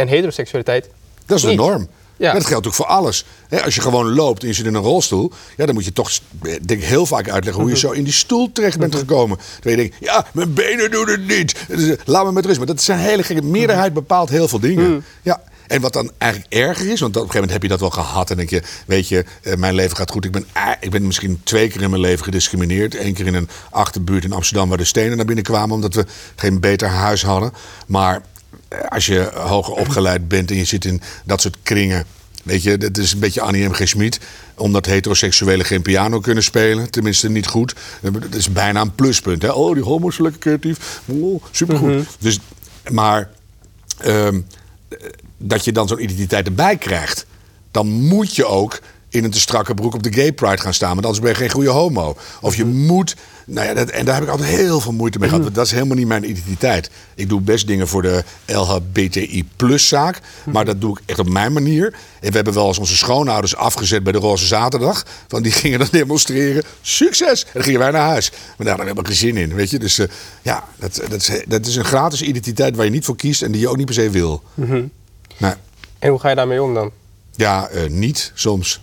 En heteroseksualiteit,
Dat is de norm.
Ja.
Dat geldt ook voor alles. Als je gewoon loopt en je zit in een rolstoel, ja, dan moet je toch eh, denk ik, heel vaak uitleggen hoe je zo in die stoel terecht bent gekomen. Terwijl je denkt, ja, mijn benen doen het niet. Dus, eh, Laat me met rust. Maar dat is een hele gekke meerderheid bepaalt heel veel dingen. Ja. En wat dan eigenlijk erger is, want op een gegeven moment heb je dat wel gehad. En denk je, weet je, eh, mijn leven gaat goed. Ik ben, ik ben misschien twee keer in mijn leven gediscrimineerd. Eén keer in een achterbuurt in Amsterdam waar de stenen naar binnen kwamen. Omdat we geen beter huis hadden. Maar als je hoger opgeleid bent en je zit in dat soort kringen. Weet je, dat is een beetje Annie M. G. Schmid. Omdat heteroseksuelen geen piano kunnen spelen. Tenminste, niet goed. Dat is bijna een pluspunt. Hè? Oh, die homo's zijn lekker creatief. Oh, supergoed. dus, maar ehm, dat je dan zo'n identiteit erbij krijgt. Dan moet je ook in een te strakke broek op de gay pride gaan staan. Want anders ben je geen goede homo. Of je moet... Nou ja, dat, en daar heb ik altijd heel veel moeite mee gehad. Want dat is helemaal niet mijn identiteit. Ik doe best dingen voor de LHBTI plus zaak. Maar dat doe ik echt op mijn manier. En we hebben wel eens onze schoonouders afgezet bij de Roze Zaterdag. Want die gingen dan demonstreren. Succes! En dan gingen wij naar huis. Maar daar hebben we geen zin in, weet je. Dus eh, ja, dat, dat, is, dat is een gratis identiteit waar je niet voor kiest... en die je ook niet per se wil. Nee.
en hoe ga je daarmee om dan?
Ja, eh, niet soms.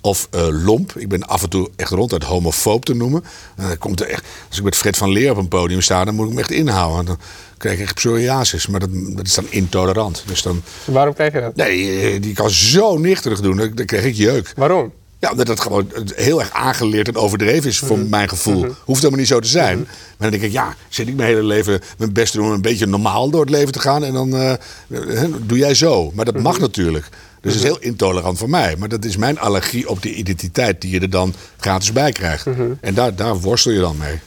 Of eh, lomp. Ik ben af en toe echt ronduit homofoob te noemen. En dan komt er echt, als ik met Fred van Leer op een podium sta, dan moet ik me echt inhouden. Dan krijg ik echt psoriasis. Maar dat, dat is dan intolerant. Dus dan,
Waarom krijg je dat?
nee, eh, die kan zo nichterig doen. Dan, dan krijg ik jeuk.
Waarom?
Ja, omdat dat gewoon heel erg aangeleerd en overdreven is voor mijn gevoel. Hoeft helemaal niet zo te zijn. Maar dan denk ik, ja, zit ik mijn hele leven mijn best te doen om een beetje normaal door het leven te gaan. En dan eh, doe jij zo. Maar dat mag natuurlijk. Dus het is heel intolerant voor mij. Maar dat is mijn allergie op die identiteit die je er dan gratis bij krijgt. En daar, daar worstel je dan mee.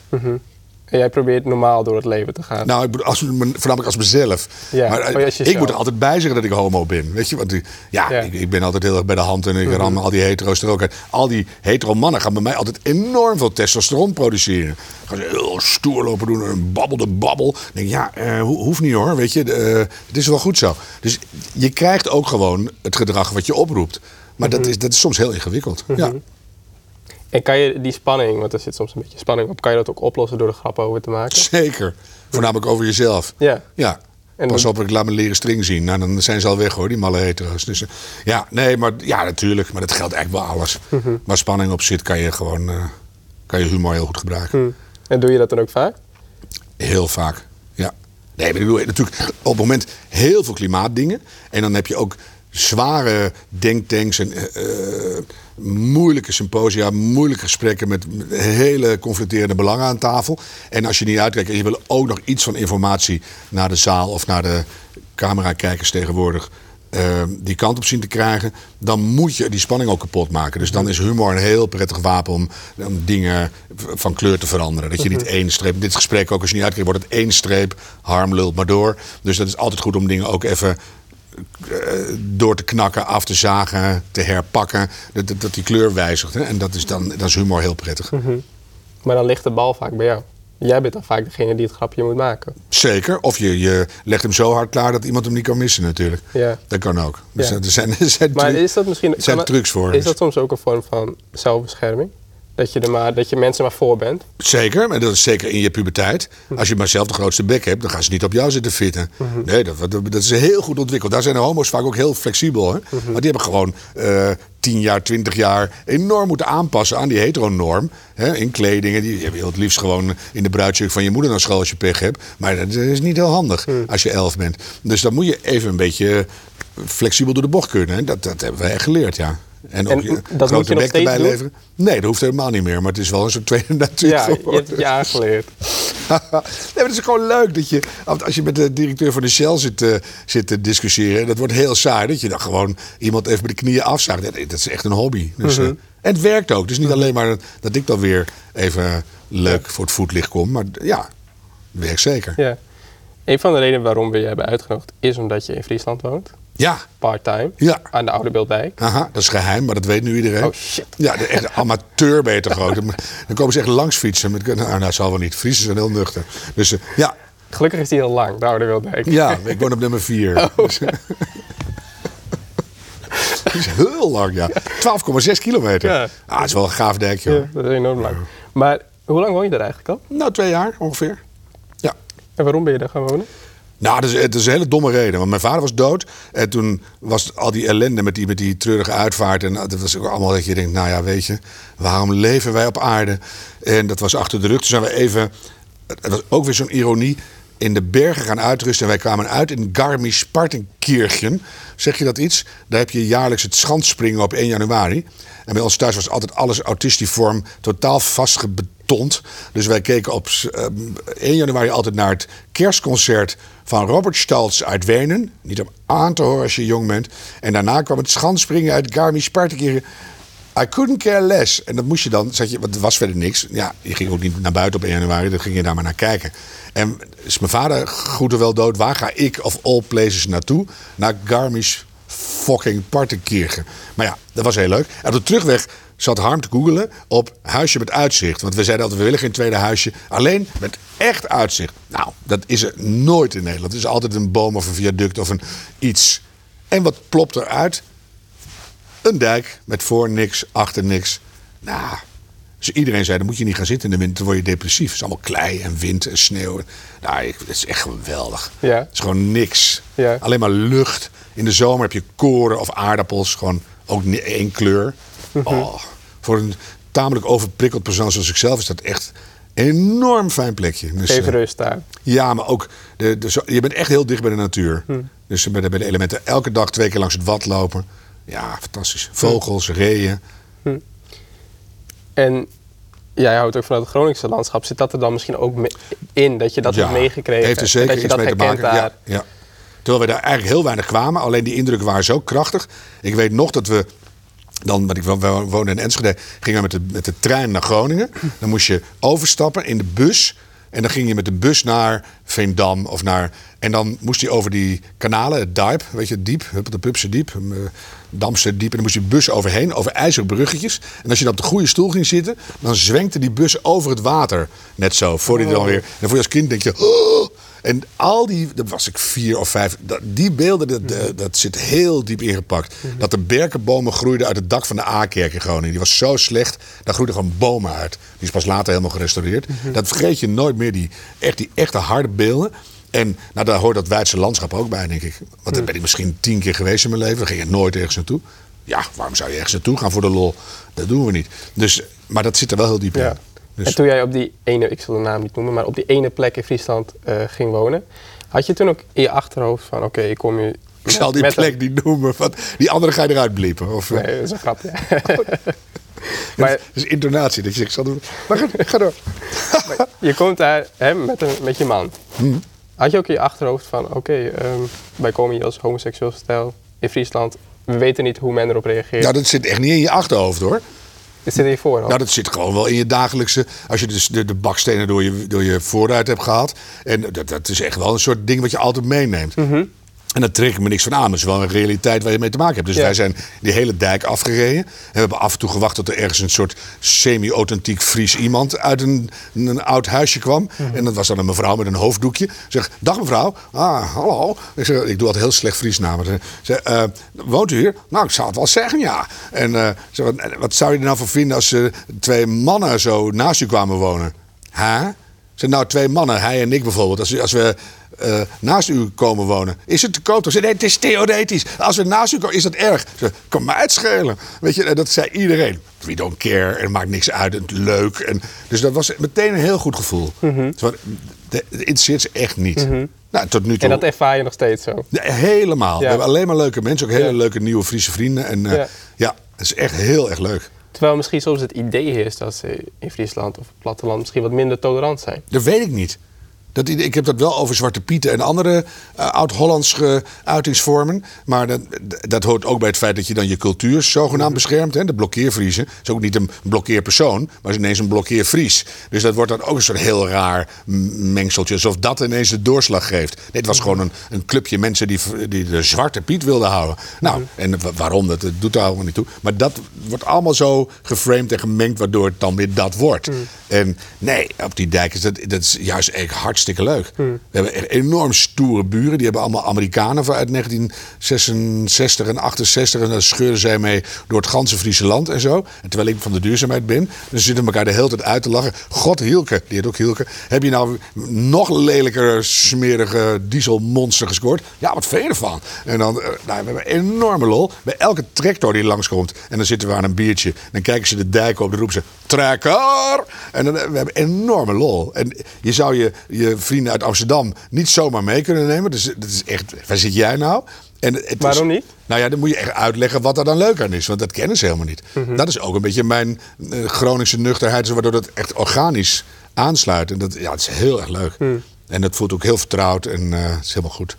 En jij probeert normaal door het leven te gaan.
Nou, ik als, voornamelijk als mezelf.
Ja,
maar eh,
als
ik moet er altijd bij zeggen dat ik homo ben. Weet je, want ja,
Ja. Mhm.
Ik, ik ben altijd heel erg bij de hand en ik ram al die hetero's er ook uit. Al die hetero mannen gaan bij mij altijd enorm veel testosteron produceren. Gaan ze heel stoer lopen doen, een babbel de babbel. Ik denk, ja, eh, ho- hoeft niet hoor, weet je. eh, het is wel goed zo. Dus je krijgt ook gewoon het gedrag wat je oproept. Maar
Mhm.
dat, is, dat is soms heel ingewikkeld. Ja.
En kan je die spanning, want er zit soms een beetje spanning op, kan je dat ook oplossen door er grappen over te maken?
Zeker. Voornamelijk over jezelf.
Ja.
Ja.
En
Pas op, ik laat me leren string zien. Nou, dan zijn ze al weg hoor, die malle hetero's. Dus, eh, ja, nee, maar ja, natuurlijk. Maar dat geldt eigenlijk wel alles.
Mhm.
Waar spanning op zit, kan je gewoon eh, kan je humor heel goed gebruiken.
Hm. En doe je dat dan ook vaak?
Heel vaak, ja. Nee, maar ik bedoel, natuurlijk op het moment heel veel klimaatdingen. En dan heb je ook zware denktanks en eh, moeilijke symposia, moeilijke gesprekken met hele conflicterende belangen aan tafel. En als je niet uitkijkt en je wil ook nog iets van informatie naar de zaal of naar de camerakijkers tegenwoordig. eh, die kant op zien te krijgen, dan moet je die spanning ook kapot maken. Dus dan is humor een heel prettig wapen om, om dingen van kleur te veranderen. Dat je niet één streep, dit gesprek ook als je niet uitkijkt, wordt het één streep, harm lult maar door. Dus dat is altijd goed om dingen ook even door te knakken, af te zagen, te herpakken. Dat, dat, dat die kleur wijzigt. Hè? En dat is dan dat is humor heel prettig.
Maar dan ligt de bal vaak bij jou. Jij bent dan vaak degene die het grapje moet maken.
Zeker. Of je, je legt hem zo hard klaar dat iemand hem niet kan missen natuurlijk.
Ja.
Dat kan ook. Dus
Ja.
er zijn, er zijn,
Maar is dat misschien...
zijn trucs voor.
Is dat soms ook een vorm van zelfbescherming? Dat je, er maar, dat je mensen maar voor bent?
Zeker, en dat is zeker in je puberteit. Als je maar zelf de grootste bek hebt, dan gaan ze niet op jou zitten fitten. Nee, dat, dat, is heel goed ontwikkeld. Daar zijn de homo's vaak ook heel flexibel. Hè? Maar die hebben gewoon eh 10 jaar, 20 jaar enorm moeten aanpassen aan die heteronorm. Hè? In kledingen. Die, je wil het liefst gewoon in de bruidsjurk van je moeder naar school als je pech hebt. Maar dat is niet heel handig als je elf bent. Dus dan moet je even een beetje flexibel door de bocht kunnen. hè. Dat, dat hebben wij echt geleerd, ja. En,
En
ook je
dat moet
grote bek erbij
doen?
leveren. Nee, dat hoeft helemaal niet meer. Maar het is wel een soort tweede natuur
Ja, je hebt het je aangeleerd.
nee, maar het is gewoon leuk dat je, als je met de directeur van de Shell zit, eh, zit te discussiëren, dat wordt heel saai. Dat je dan gewoon iemand even bij de knieën afzaagt. Dat, dat is echt een hobby. Dus,
Mhm.
eh, en het werkt ook. Dus niet alleen maar dat ik dan weer even leuk voor het voetlicht kom. Maar ja, het werkt zeker.
Ja. Een van de redenen waarom we je hebben uitgenodigd is omdat je in Friesland woont.
Ja,
Part-time.
Ja.
Aan de Ouderbeeldijk.
Aha, dat is geheim, maar dat weet nu iedereen.
Oh, shit.
Ja, de echte amateur ben je toch ook. Dan komen ze echt langs fietsen. Met, nou, nou, dat zal wel niet. Friesen zijn heel nuchter. Dus eh, ja,
Gelukkig is die heel lang, de Ouderbeeldijk.
Ja, ik woon op nummer 4. Dat is heel lang, ja. 12,6 kilometer.
Ja.
Ah, het is wel een gaaf dijkje, hoor.
Ja, dat is enorm lang. Maar hoe lang woon je daar eigenlijk al?
Nou, twee jaar ongeveer. Ja.
En waarom ben je daar gaan wonen?
Nou, dat is, het is een hele domme reden. Want mijn vader was dood. En toen was al die ellende met die, met die treurige uitvaart. En dat was ook allemaal dat je denkt, nou ja, weet je, waarom leven wij op aarde? En dat was achter de rug. Toen zijn we even, het was ook weer zo'n ironie, in de bergen gaan uitrusten. En wij kwamen uit in Garmisch-Partenkirchen. Zeg je dat iets? Daar heb je jaarlijks het schanspringen op 1 januari. En bij ons thuis was altijd alles autistiform, totaal Dus wij keken op eh, 1 januari altijd naar het kerstconcert van Robert Staltz uit Wenen. Niet om aan te horen als je jong bent. En daarna kwam het schanspringen uit Garmisch-Partenkirchen. I couldn't care less. En dat moest je dan, zat je, want er was verder niks. Ja, je ging ook niet naar buiten op 1 januari, dan ging je daar maar naar kijken. En is mijn vader goed of wel dood? Waar ga ik of all places naartoe? Naar Garmisch fucking Partenkirchen. Maar ja, dat was heel leuk. En op de terugweg zat Harm te googelen op huisje met uitzicht. Want we zeiden altijd, we willen geen tweede huisje. Alleen met echt uitzicht. Nou, dat is er nooit in Nederland. Het is altijd een boom of een viaduct of een iets. En wat plopt eruit? Een dijk met voor niks, achter niks. Nou, dus iedereen zei, dan moet je niet gaan zitten in de wind, dan word je depressief. Het is allemaal klei en wind en sneeuw. Nou, het is echt geweldig.
Ja.
Het is gewoon niks.
Ja.
Alleen maar lucht. In de zomer heb je koren of aardappels. Gewoon ook één kleur.
Mhm.
Oh, voor een tamelijk overprikkeld persoon zoals ik zelf is dat echt een enorm fijn plekje. Dus,
Even
eh,
rust daar.
ja, maar ook, de, de, je bent echt heel dicht bij de natuur.
Hm.
Dus bij de, bij de elementen elke dag twee keer langs het wad lopen. Ja, fantastisch. Vogels, reeën.
En jij houdt ook van het Groningse landschap. Zit dat er dan misschien ook in? Dat je dat hebt meegekregen?
Heeft er zeker
dat je
iets
dat
mee te maken.
daar?
Ja, ja. Terwijl we daar eigenlijk heel weinig kwamen. Alleen die indrukken waren zo krachtig. Ik weet nog dat we dan, want ik wo- we woonden in Enschede, gingen we met de, met de trein naar Groningen. Dan moest je overstappen in de bus En dan ging je met de bus naar Veendam of naar. En dan moest hij over die kanalen, het Diep, weet je, diep, de Pupse diep, eh, Damse diep. En dan moest je de bus overheen, over ijzeren bruggetjes. En als je dan op de goede stoel ging zitten, dan zwenkte die bus over het water. Net zo, voordat hij dan weer. En voor je als kind denk je. "Oh!" En al die, dat was ik vier of vijf, dat, die beelden, dat, dat, dat zit heel diep ingepakt. Dat de berkenbomen groeiden uit het dak van de A-kerk in Groningen. Die was zo slecht, daar groeiden gewoon bomen uit. Die is pas later helemaal gerestaureerd. Dat vergeet je nooit meer, die, echt, die echte harde beelden. En nou, daar hoort dat Weidse landschap ook bij, denk ik. Want daar ben ik misschien tien keer geweest in mijn leven. Dan ging je nooit ergens naartoe. Ja, waarom zou je ergens naartoe gaan voor de lol? Dat doen we niet. Dus, maar dat zit er wel heel diep in.
Ja.
Dus-
En toen jij op die ene, ik zal de naam niet noemen, maar op die ene plek in Friesland eh, ging wonen, had je toen ook in je achterhoofd van, oké, ik kom hier...
Ik zal die plek niet noemen. Want die andere ga je eruit bliepen. Of, eh,
Nee, dat is een grapje.
maar,
maar
dat is intonatie. Dat je zegt, ik zal doen. Maar ga, ga door.
je komt daar hè, met, een, met je man.
Hmm.
Had je ook in je achterhoofd van, oké, ehm, wij komen hier als homoseksueel stijl in Friesland. We weten niet hoe men erop reageert.
Nou, dat zit echt niet in je achterhoofd hoor.
Dit zit in je voorhoofd.
Nou, dat zit gewoon wel in je dagelijkse. Als je dus de, de bakstenen door je, door je vooruit hebt gehad. En dat, dat is echt wel een soort ding wat je altijd meeneemt.
Mhm.
En daar trek ik me niks van aan. Dat is wel een realiteit waar je mee te maken hebt. Dus
Ja.
wij zijn die hele dijk afgereden. En we hebben af en toe gewacht tot er ergens een soort semi-authentiek Fries iemand uit een, een oud huisje kwam.
Mhm.
En dat was dan een mevrouw met een hoofddoekje. Zeg, dag mevrouw. Ah, hallo. Ik, zeg, ik doe altijd heel slecht Fries namen. Ze zeg, eh, woont u hier? Nou, ik zou het wel zeggen, ja. En eh, zeg, wat, wat zou je er nou van vinden als er twee mannen zo naast u kwamen wonen? Hè? Zijn nou twee mannen, hij en ik bijvoorbeeld. Als, als we eh, naast u komen wonen, is het te koop? Ze nee, het is theoretisch. Als we naast u komen, is dat erg. Ze kan mij het schelen. Weet je, en dat zei iedereen. We don't care, en het maakt niks uit, het leuk. En, dus dat was meteen een heel goed gevoel. De- Het interesseert ze echt niet. Nou, tot nu toe.
en dat ervaar je nog steeds zo.
Ja, helemaal. We hebben alleen maar leuke mensen, ook hele
Ja.
leuke nieuwe Friese vrienden. En eh,
Ja.
ja. het is echt heel erg leuk.
Terwijl misschien soms het idee is dat ze in Friesland of het platteland misschien wat minder tolerant zijn.
Dat weet ik niet. Dat, ik heb dat wel over Zwarte Pieten en andere eh, oud-Hollandse uitingsvormen. Maar dat, dat hoort ook bij het feit dat je dan je cultuur zogenaamd beschermt. Hè? De blokkeervriezen is ook niet een blokkeerpersoon, maar is ineens een blokkeervries. Dus dat wordt dan ook een soort heel raar mengseltje. Alsof dat ineens de doorslag geeft. Nee, het was gewoon een, een clubje mensen die, die de Zwarte Piet wilden houden. Nou, en wa- waarom, dat, dat doet daar allemaal niet toe. Maar dat wordt allemaal zo geframed en gemengd, waardoor het dan weer dat wordt. En nee, op die dijk is dat, dat is juist echt hartstikke leuk. We hebben echt enorm stoere buren. Die hebben allemaal Amerikanen van uit 1966 en 68. En daar scheurden zij mee door het ganse Friese land en zo. En terwijl ik van de duurzaamheid ben. Dus ze zitten elkaar de hele tijd uit te lachen. God, Hielke, die heet ook Hielke. Heb je nou nog lelijker, smerige dieselmonster gescoord? Ja, wat je ervan? En dan, eh, nou, we hebben een enorme lol. Bij elke tractor die langskomt. En dan zitten we aan een biertje. Dan kijken ze de dijk op. Dan roepen ze, trekker! En dan, eh, we hebben enorme lol. En je zou je, je vrienden uit Amsterdam niet zomaar mee kunnen nemen. Dus dat is echt, waar zit jij nou? En het is-
Waarom niet?
nou ja, dan moet je echt uitleggen wat er dan leuk aan is. Want dat kennen ze helemaal niet.
Mhm.
Dat is ook een beetje mijn eh, Groningse nuchterheid. Waardoor dat echt organisch aansluit. En dat, ja, het is heel erg leuk.
Mhm.
En dat voelt ook heel vertrouwd. En eh, het is helemaal goed.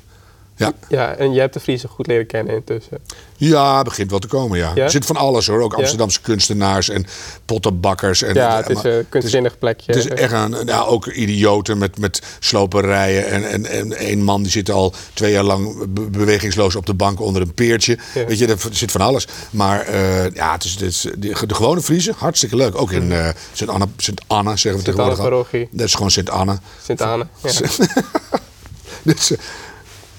Ja.
Ja, en je hebt de Friese goed leren kennen intussen.
ja, begint wel te komen, ja.
Ja?
Er zit van alles hoor. Ook
Ja?
Amsterdamse kunstenaars en pottenbakkers. En,
Ja, het is
maar-
een kunstzinnig plekje.
Het is echt een, ja, ook idioten met, met sloperijen. En, en, en een man die zit al twee jaar lang be- bewegingsloos op de bank onder een peertje.
Ja.
Weet je, er zit van alles. Maar eh, ja, het is, het is, de, de gewone Friese, hartstikke leuk. Ook in eh Sint-Anna, Sint-Anna zeggen we tegenwoordig al.
Sint-Anna-parochie.
Dat is gewoon Sint-Anna.
Sint-Anne. Ja.
Dus, eh,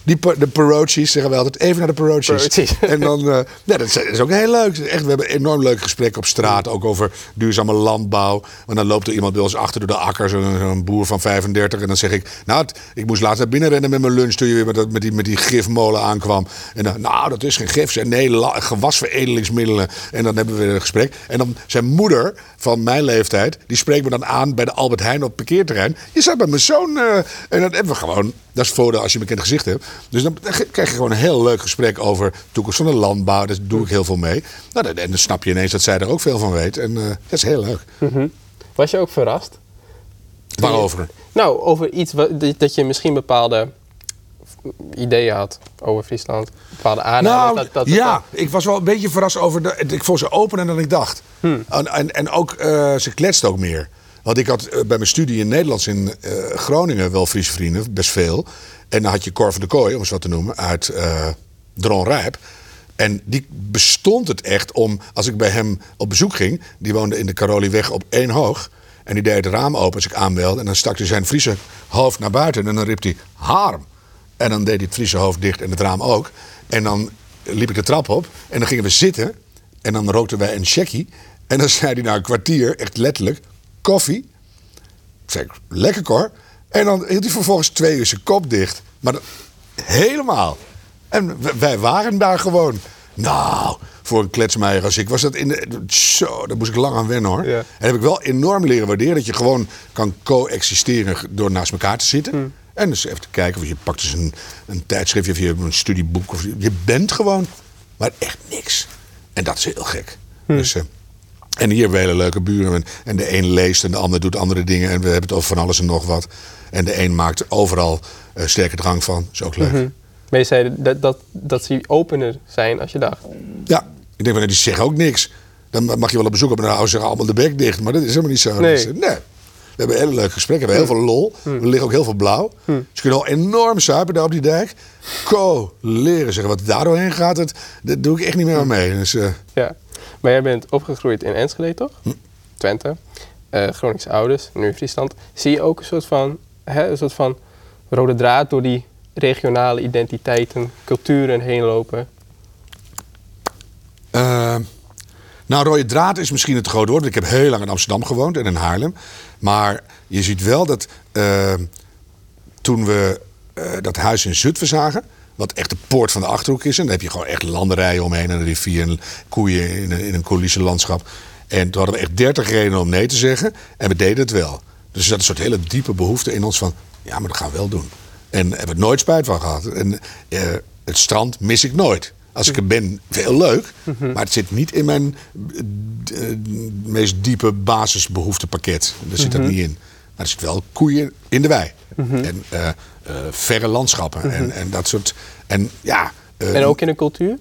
die, de parochies zeggen we altijd even naar de parochies. En dan, nee, dat, is, dat is ook heel leuk. Echt, we hebben enorm leuke gesprekken op straat. Ook over duurzame landbouw. Want dan loopt er iemand bij ons achter door de akker. Zo'n zo'n boer van 35. En dan zeg ik, nou, het- ik moest laatst naar binnen rennen met mijn lunch. Toen je weer met, die, met die gifmolen aankwam. En dan, nou, dat is geen gif. Zeg, Nee, la- gewasveredelingsmiddelen. En dan hebben we weer een gesprek. En dan zijn moeder van mijn leeftijd. Die spreekt me dan aan bij de Albert Heijn op het parkeerterrein. Je zat bij mijn zoon. eh, en dan hebben we gewoon... Dat is voordeel als je een bekend gezicht hebt. Dus dan krijg je gewoon een heel leuk gesprek over de toekomst van de landbouw. Daar doe ik heel veel mee. Nou, en dan snap je ineens dat zij er ook veel van weet. En eh, dat is heel leuk.
Was je ook verrast?
Waarover?
Nou, over iets wat, dat- dat je misschien bepaalde ideeën had over Friesland. Bepaalde aannames.
Nou,
dat, dat,
ja, ik was wel een beetje verrast over... De, ik vond ze opener dan ik dacht.
Hmm.
En, en, en ook, eh, ze kletst ook meer. Want ik had eh, bij mijn studie in Nederlands in eh, Groningen wel Friese vrienden, best veel. En dan had je Cor van de Kooi, om eens wat te noemen, uit Rijp. En die bestond het echt om, als ik bij hem op bezoek ging, die woonde in de Carolieweg op één hoog. En die deed het raam open als ik aanbelde. En dan stak hij zijn Friese hoofd naar buiten en dan riep hij Harm. En dan deed hij het Friese hoofd dicht en het raam ook. En dan liep ik de trap op en dan gingen we zitten. En dan rookten wij een checkie. En dan zei hij na een kwartier, echt letterlijk, koffie. Zei, lekker Cor. En dan hield hij vervolgens twee uur zijn kop dicht. Maar helemaal. En wij waren daar gewoon. Nou, voor een kletsmeijer als ik was dat in de... Zo, daar moest ik lang aan wennen hoor.
Ja.
En heb ik wel enorm leren waarderen dat je gewoon kan coexisteren door naast elkaar te zitten. En dus even te kijken, of je pakt dus een, een tijdschriftje of je hebt een studieboek. Of je, bent gewoon, maar echt niks. En dat is heel gek. Dus, eh, en hier hebben we hele leuke buren. En, de een leest en de ander doet andere dingen. En we hebben het over van alles en nog wat. En de een maakt overal eh, sterke drang van. is ook leuk.
Maar je zei dat, dat, dat ze opener zijn als je dacht.
Ja, ik denk van, die zeggen ook niks. Dan mag je wel op bezoek op dan houden ze allemaal de bek dicht. Maar dat is helemaal niet zo.
Nee.
Nee. We hebben hele leuke gesprekken. We hebben heel veel lol.
Hm.
Er ligt ook heel veel blauw. Dus je kunt al enorm suipen daar op die dijk. Co, leren zeggen. Wat daar doorheen gaat, dat, dat doe ik echt niet meer aan mee. Dus, eh,
Ja. Maar jij bent opgegroeid in Enschede, toch? Twente. Eh Groningse ouders, nu Friesland. Zie je ook een soort van, hè, een soort van rode draad door die regionale identiteiten, culturen heen lopen?
Eh, nou, rode draad is misschien het grote woord. want Ik heb heel lang in Amsterdam gewoond en in Haarlem. Maar je ziet wel dat eh, toen we dat huis in Zutphen zagen... wat echt de poort van de Achterhoek is... en dan heb je gewoon echt landerijen omheen... en een rivier en koeien in een, in een. En toen hadden we echt dertig redenen om nee te zeggen. En we deden het wel. Dus er zat een soort hele diepe behoefte in ons van... ja, maar dat gaan we wel doen. En daar hebben we nooit spijt van gehad. En eh, het strand mis ik nooit. Als ik er ben, veel leuk. Maar het zit niet in mijn eh, eh, meest diepe basisbehoeftepakket. Daar zit dat niet in. Maar er zit wel koeien in de wei. En eh, eh, verre landschappen. en, en dat soort... En ja... eh,
En ook in de cultuur?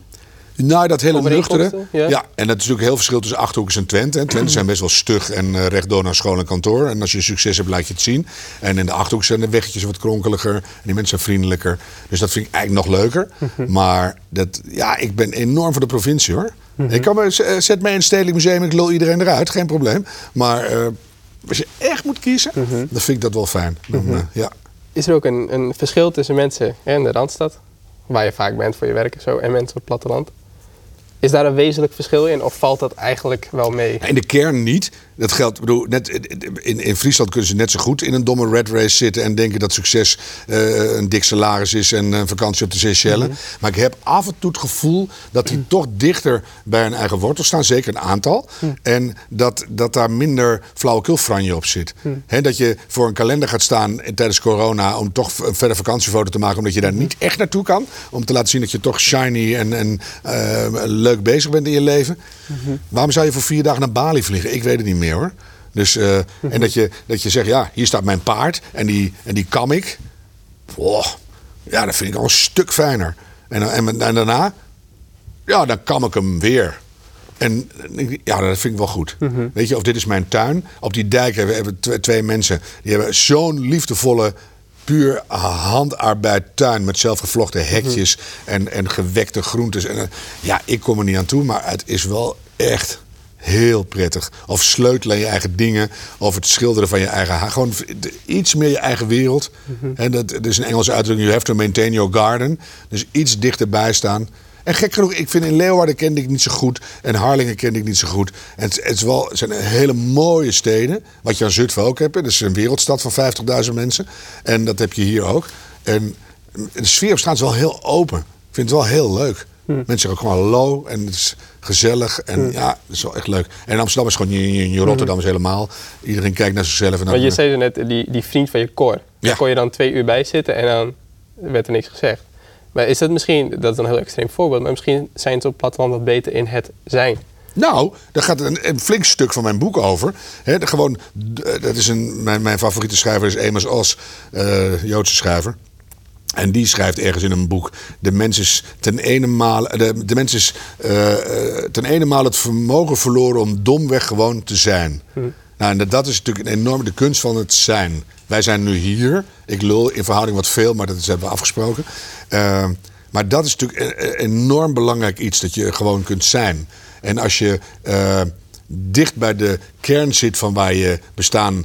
nou, dat hele nuchtere.
ja.
Ja. en dat is natuurlijk heel verschil tussen Achterhoekers en Twente. En Twente zijn best wel stug en eh, rechtdoor naar school en kantoor. En als je succes hebt, laat je het zien. En in de Achterhoek zijn de weggetjes wat kronkeliger. En die mensen zijn vriendelijker. Dus dat vind ik eigenlijk nog leuker. Maar dat, ja, ik ben enorm voor de provincie hoor. Ik kan me, zet mij in het Stedelijk Museum, ik lul iedereen eruit, geen probleem. Maar eh, als je echt moet kiezen, dan vind ik dat wel fijn. Dan, eh, ja.
Is er ook een, een verschil tussen mensen in de Randstad, waar je vaak bent voor je werk en zo, en mensen op het platteland? Is daar een wezenlijk verschil in of valt dat eigenlijk wel mee?
In de kern niet. Dat geldt, bedoel, net, in, in Friesland kunnen ze net zo goed in een domme red race zitten en denken dat succes eh, een dik salaris is en een vakantie op de Seychelles. Maar ik heb af en toe het gevoel dat die toch dichter bij hun eigen wortel staan, zeker een aantal. En dat, dat daar minder flauwekulfranje op zit. Hè, dat je voor een kalender gaat staan tijdens corona om toch een verder vakantiefoto te maken, omdat je daar niet echt naartoe kan. Om te laten zien dat je toch shiny en, en eh, leuk bezig bent in je leven. Waarom zou je voor vier dagen naar Bali vliegen? Ik weet het niet meer hoor. Dus, eh, En dat je, dat je zegt, ja, hier staat mijn paard en die, en die kam ik. Wow, ja, dat vind ik al een stuk fijner. En, en, en daarna, ja, dan kam ik hem weer. En ja, dat vind ik wel goed. Weet je, of dit is mijn tuin. Op die dijk hebben, hebben twee, twee mensen. Die hebben zo'n liefdevolle, puur handarbeid tuin. Met zelfgevlochten hekjes en, en gewekte groentes. En, eh, ja, ik kom er niet aan toe. Maar het is wel echt heel prettig. Of sleutelen aan je eigen dingen. Of het schilderen van je eigen haar. Gewoon iets meer je eigen wereld. En dat, dat is een Engelse uitdrukking. You have to maintain your garden. Dus iets dichterbij staan. En gek genoeg, ik vind in Leeuwarden kende ik niet zo goed. En Harlingen kende ik niet zo goed. En het, het, is wel, het zijn hele mooie steden. Wat je aan Zutphen ook hebt. Dat is een wereldstad van 50.000 mensen. En dat heb je hier ook. En de sfeer op straat is wel heel open. Ik vind het wel heel leuk. Mensen zeggen ook gewoon hallo en het is gezellig. En ja, dat is wel echt leuk. En Amsterdam is gewoon, je, Rotterdam is helemaal. Iedereen kijkt naar zichzelf. En dan,
Want je zei net, die, die vriend van je koor, daar
Ja.
kon je dan twee uur bij zitten en dan werd er niks gezegd. Maar is dat misschien, dat is een heel extreem voorbeeld, maar misschien zijn ze op het platteland wat beter in het zijn.
Nou, daar gaat een, een flink stuk van mijn boek over. De- gewoon, dat is een, mijn, mijn favoriete schrijver is Amos Oz, eh, Joodse schrijver. En die schrijft ergens in een boek: de mens is ten ene maal, de, de mens is, eh, eh, ten ene maal het vermogen verloren om domweg gewoon te zijn. Nou, en dat- is natuurlijk een enorme de kunst van het zijn. Wij zijn nu hier. Ik lul in verhouding wat veel, maar dat is- hebben we afgesproken. Eh, maar dat is natuurlijk een, een enorm belangrijk iets, dat je gewoon kunt zijn. En als je eh, dicht bij de kern zit van waar je bestaan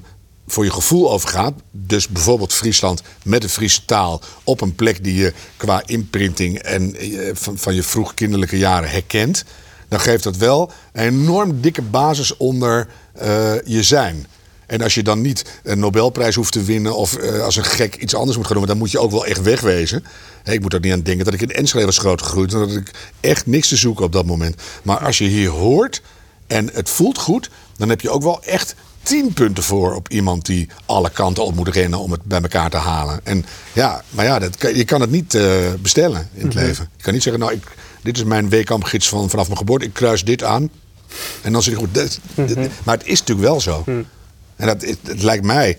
voor je gevoel over gaat. Dus bijvoorbeeld Friesland met de Friese taal op een plek die je qua imprinting en eh, van, van je vroeg kinderlijke jaren herkent. Dan geeft dat wel een enorm dikke basis onder eh, je zijn. En als je dan niet een Nobelprijs hoeft te winnen of eh, als een gek iets anders moet gaan doen, dan moet je ook wel echt wegwezen. Ik moet er niet aan denken dat ik in Enschede was grootgegroeid en dat ik echt niks te zoeken op dat moment. Maar als je hier hoort en het voelt goed, dan heb je ook wel echt tien punten voor op iemand die alle kanten op moet rennen om het bij elkaar te halen. En ja, maar ja, dat je kan het niet eh, bestellen in het leven. Je kan niet zeggen, nou, ik, dit is mijn weekampgids van vanaf mijn geboorte, ik kruis dit aan. En dan zit ik goed. dit- dit- Maar het is natuurlijk wel zo. En dat, het, het lijkt mij.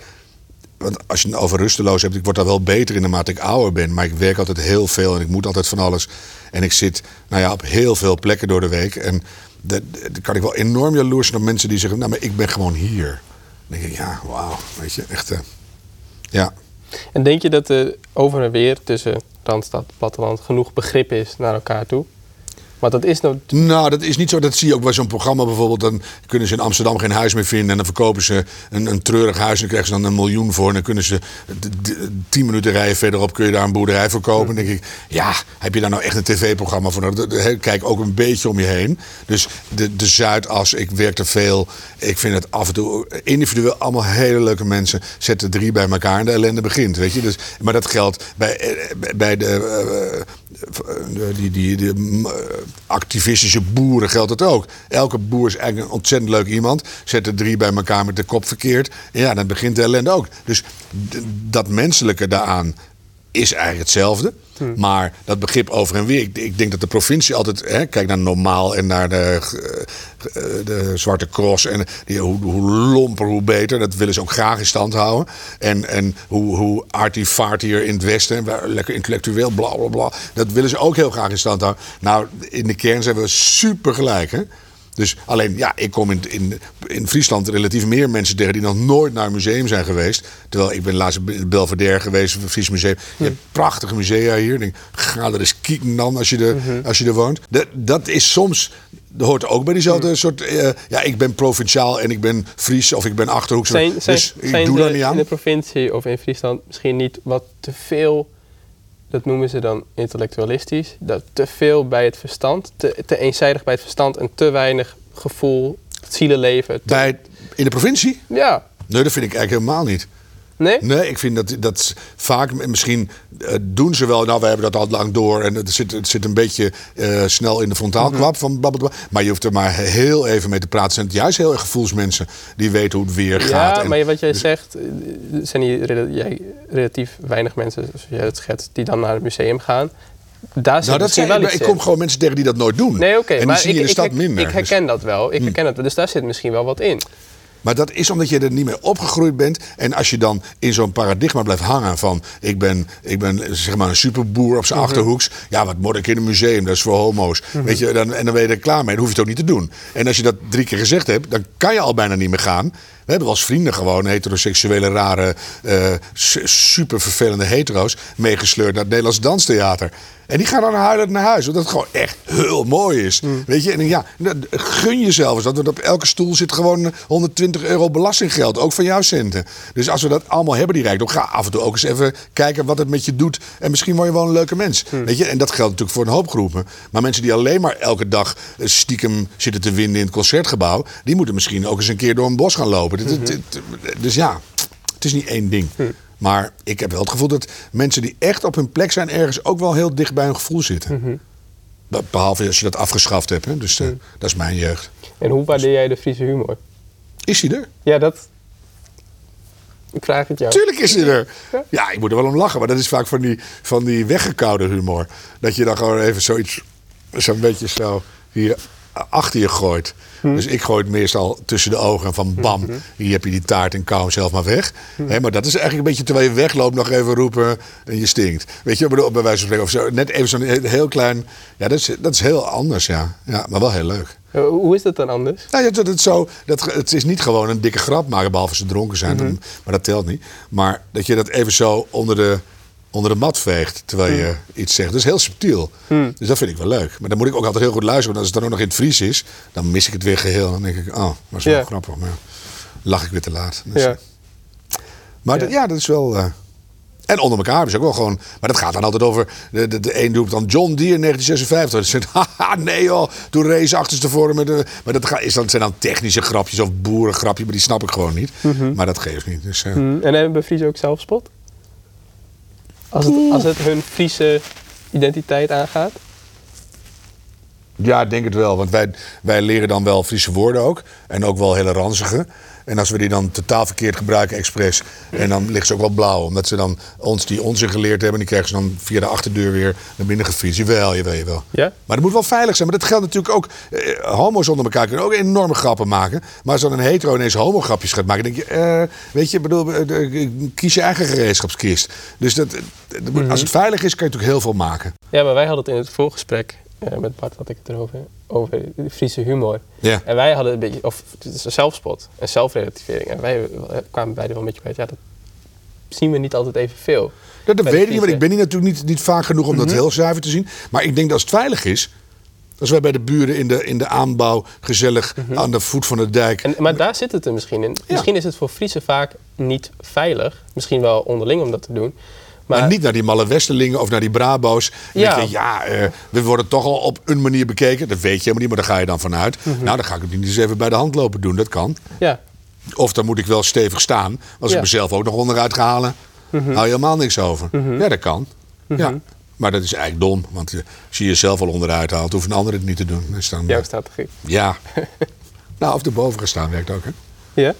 Want als je het over rusteloos hebt, ik word daar wel beter in naarmate ik ouder ben. Maar ik werk altijd heel veel en ik moet altijd van alles. En ik zit nou ja, op heel veel plekken door de week. En dat kan ik wel enorm jaloers zijn op mensen die zeggen: Nou, maar ik ben gewoon hier. Dan denk ik, ja, wauw. Weet je, echt. eh, ja.
En denk je dat er over en weer tussen Randstad en platteland genoeg begrip is naar elkaar toe? Want dat is nou...
Nou, dat is niet zo. Dat zie je ook bij zo'n programma bijvoorbeeld. Dan kunnen ze in Amsterdam geen huis meer vinden. En dan verkopen ze een, een treurig huis. En dan krijgen ze dan een miljoen voor. En dan kunnen ze tien minuten rijden verderop. Kun je daar een boerderij verkopen. Dan denk ik, ja, heb je daar nou echt een tv-programma voor Kijk ook een beetje om je heen. Dus de, de Zuidas, ik werk er veel. Ik vind het af en toe individueel allemaal hele leuke mensen. Zet er drie bij elkaar en de ellende begint. Weet je? Dus, maar dat geldt bij, eh, bij de... eh, de- die, die, die eh, activistische boeren geldt het ook. Elke boer is eigenlijk een ontzettend leuk iemand. Zet er drie bij elkaar met de kop verkeerd. En ja, dan begint de ellende ook. Dus dat menselijke daaraan is eigenlijk hetzelfde. Maar dat begrip over en weer. Ik, ik denk dat de provincie altijd. Hè, kijk naar Normaal en naar de, eh, eh, de Zwarte Cross. En die, hoe, hoe lomper, hoe beter. Dat willen ze ook graag in stand houden. En, en hoe, hoe arty-fartier in het Westen. Lekker intellectueel, bla bla bla. Dat willen ze ook heel graag in stand houden. Nou, in de kern zijn we super gelijk. Hè? Dus alleen, ja, ik kom in, in, in Friesland relatief meer mensen tegen die nog nooit naar een museum zijn geweest. Terwijl ik ben laatst in Belvedere geweest, het Fries Museum. Je hebt prachtige musea hier. Ik Denk, ga er eens kijken dan als je, er, als je er woont. Dat, dat is soms, dat hoort ook bij diezelfde soort. eh, ja, ik ben provinciaal en ik ben Fries of ik ben Achterhoeks.
Zijn, zijn,
dus ik
zijn
doe
de-
daar niet aan.
in de provincie of in Friesland misschien niet wat te veel, dat noemen ze dan intellectualistisch, dat te veel bij het verstand, te, te eenzijdig bij het verstand en te weinig gevoel, zielenleven. te-
Bij, in de provincie?
Ja,
Nee, dat vind ik eigenlijk helemaal niet.
Nee?
Nee, ik vind dat, dat vaak, misschien eh, doen ze wel, nou, we hebben dat al lang door en het zit, het zit een beetje eh, snel in de frontaalkwap van babbel. Maar je hoeft er maar heel even mee te praten. Zijn het juist heel erg gevoelsmensen die weten hoe het weer gaat.
Ja,
En-
maar wat jij
dus-
zegt, eh, zijn hier jij, relatief weinig mensen, zoals jij het schetst, die dan naar het museum gaan. Daar
nou, dat zijn,
wel
ik kom gewoon mensen tegen die dat nooit doen.
Nee, oké,
en die
maar
zie
ik,
je in de stad
ik-
minder.
ik herken dat wel. Ik herken het wel. Dus daar zit misschien wel wat in.
Maar dat is omdat je er niet mee opgegroeid bent. En als je dan in zo'n paradigma blijft hangen van... ik ben, ik ben zeg maar een superboer op zijn
Mhm.
achterhoeks. Ja, wat moet ik in een museum? Dat is voor homo's. Weet je, dan, en dan ben je er klaar mee. Dan hoef je het ook niet te doen. En als je dat drie keer gezegd hebt... dan kan je al bijna niet meer gaan. We hebben eens vrienden gewoon, heteroseksuele, rare... eh, su- super vervelende hetero's... meegesleurd naar het Nederlands Danstheater. En die gaan dan huilend naar huis. Omdat het gewoon echt heel mooi is. Weet je? En ja, nou, gun jezelf eens dat. Want op elke stoel zit gewoon 120 euro belastinggeld. Ook van jouw centen. Dus als we dat allemaal hebben, die rijkdom. Ga af en toe ook eens even kijken wat het met je doet. En misschien word je wel een leuke mens. Weet je? En dat geldt natuurlijk voor een hoop groepen. Maar mensen die alleen maar elke dag eh, stiekem zitten te winnen in het concertgebouw. Die moeten misschien ook eens een keer door een bos gaan lopen. Dus ja, het is niet één ding. Maar ik heb wel het gevoel dat mensen die echt op hun plek zijn ergens ook wel heel dicht bij hun gevoel zitten. Be- Behalve als je dat afgeschaft hebt. Hè? Dus eh, dat is mijn jeugd.
En hoe waardeer jij de Friese humor?
Is hij er?
Ja, dat... Ik vraag het jou.
Tuurlijk is hij er. Ja, ik moet er wel om lachen. Maar dat is vaak van die, van die weggekoude humor. Dat je dan gewoon even zoiets... Zo'n beetje zo hier achter je gooit.
Hm.
Dus ik gooi het meestal tussen de ogen en van bam, hier heb je die taart en kou hem zelf maar weg.
Hm.
Maar dat is eigenlijk een beetje terwijl je wegloopt nog even roepen en je stinkt. Weet je, bedoel, bij wijze van spreken. Of zo, net even zo'n heel, heel klein, ja dat, is, dat is heel anders ja. ja. Maar wel heel leuk.
Eh, Hoe is dat dan anders?
Nou, ja, dat, het, zo, dat, het is niet gewoon een dikke grap maken, behalve ze dronken zijn.
Mhm.
dan- maar dat telt niet. Maar dat je dat even zo onder de, onder de mat veegt terwijl je iets zegt. Dat is heel subtiel.
Mhm.
Dus dat vind ik wel leuk. Maar dan moet ik ook altijd heel goed luisteren. Want als het dan ook nog in het Fries is, dan mis ik het weer geheel. Dan denk ik, oh, is wel
Ja.
grappig. Maar ja, lach ik weer te laat. Dus, eh, Maar
Ja.
Dat, ja, dat is wel... eh, en onder elkaar is ook wel gewoon... Maar dat gaat dan altijd over... De, de, de een doet dan John Deere in 1956. Dan zegt haha, nee joh. Toen race achterstevoren met de... Maar dat is dan, zijn dan technische grapjes of boerengrapjes. Maar die snap ik gewoon niet. Maar dat geeft niet. Dus, eh,
Hm, En hebben Friese ook zelfspot? Als het, als het hun Friese identiteit aangaat?
Ja, ik denk het wel. Want wij, wij leren dan wel Friese woorden ook. En ook wel hele ranzige. En als we die dan totaal verkeerd gebruiken, expres. En dan liggen ze ook wel blauw. Omdat ze dan ons die onzin geleerd hebben. Die krijgen ze dan via de achterdeur weer naar binnen gefriest. Jawel, jawel, jawel.
Ja?
Maar het moet wel veilig zijn. Maar dat geldt natuurlijk ook. Eh, homo's onder elkaar kunnen ook enorme grappen maken. Maar als dan een hetero ineens homo-grapjes gaat maken. denk je, eh, weet je, ik bedoel, eh, kies je eigen gereedschapskist. Dus dat, dat moet- als het veilig is, kan je natuurlijk heel veel maken.
Ja, maar wij hadden het in het voorgesprek eh, met Bart had ik het erover, over Friese humor.
Ja.
En wij hadden een beetje, of het is een zelfspot en zelfrelativering. En wij eh, kwamen beide wel een beetje bij, ja, dat zien we niet altijd evenveel.
Dat, dat weet ik niet, want ik ben hier natuurlijk niet, niet vaak genoeg om
Mhm.
dat heel zuiver te zien. Maar ik denk dat als het veilig is, als wij bij de buren in de, in de aanbouw gezellig aan de voet van de dijk.
Mhm. En, maar daar zit het er misschien in. Misschien is het voor Friese vaak niet veilig. Misschien wel onderling om dat te doen.
Maar,
Maar,
niet naar die malle Westerlingen of naar die Brabo's.
Ja.
je, ja, eh, we worden toch al op een manier bekeken. Dat weet je helemaal niet, maar daar ga je dan vanuit.
Mhm.
Nou, dan ga ik het niet eens even bij de hand lopen doen. Dat kan.
ja,
Of dan moet ik wel stevig staan. Als
Ja.
ik mezelf ook nog onderuit ga halen, hou je helemaal niks over. Ja, dat kan. Ja. Maar dat is eigenlijk dom. Want je- als je jezelf al onderuit haalt, hoeft een ander het niet te doen. Dus dan,
jouw strategie.
Ja. nou, of erboven gaan staan werkt ook, hè?
Ja?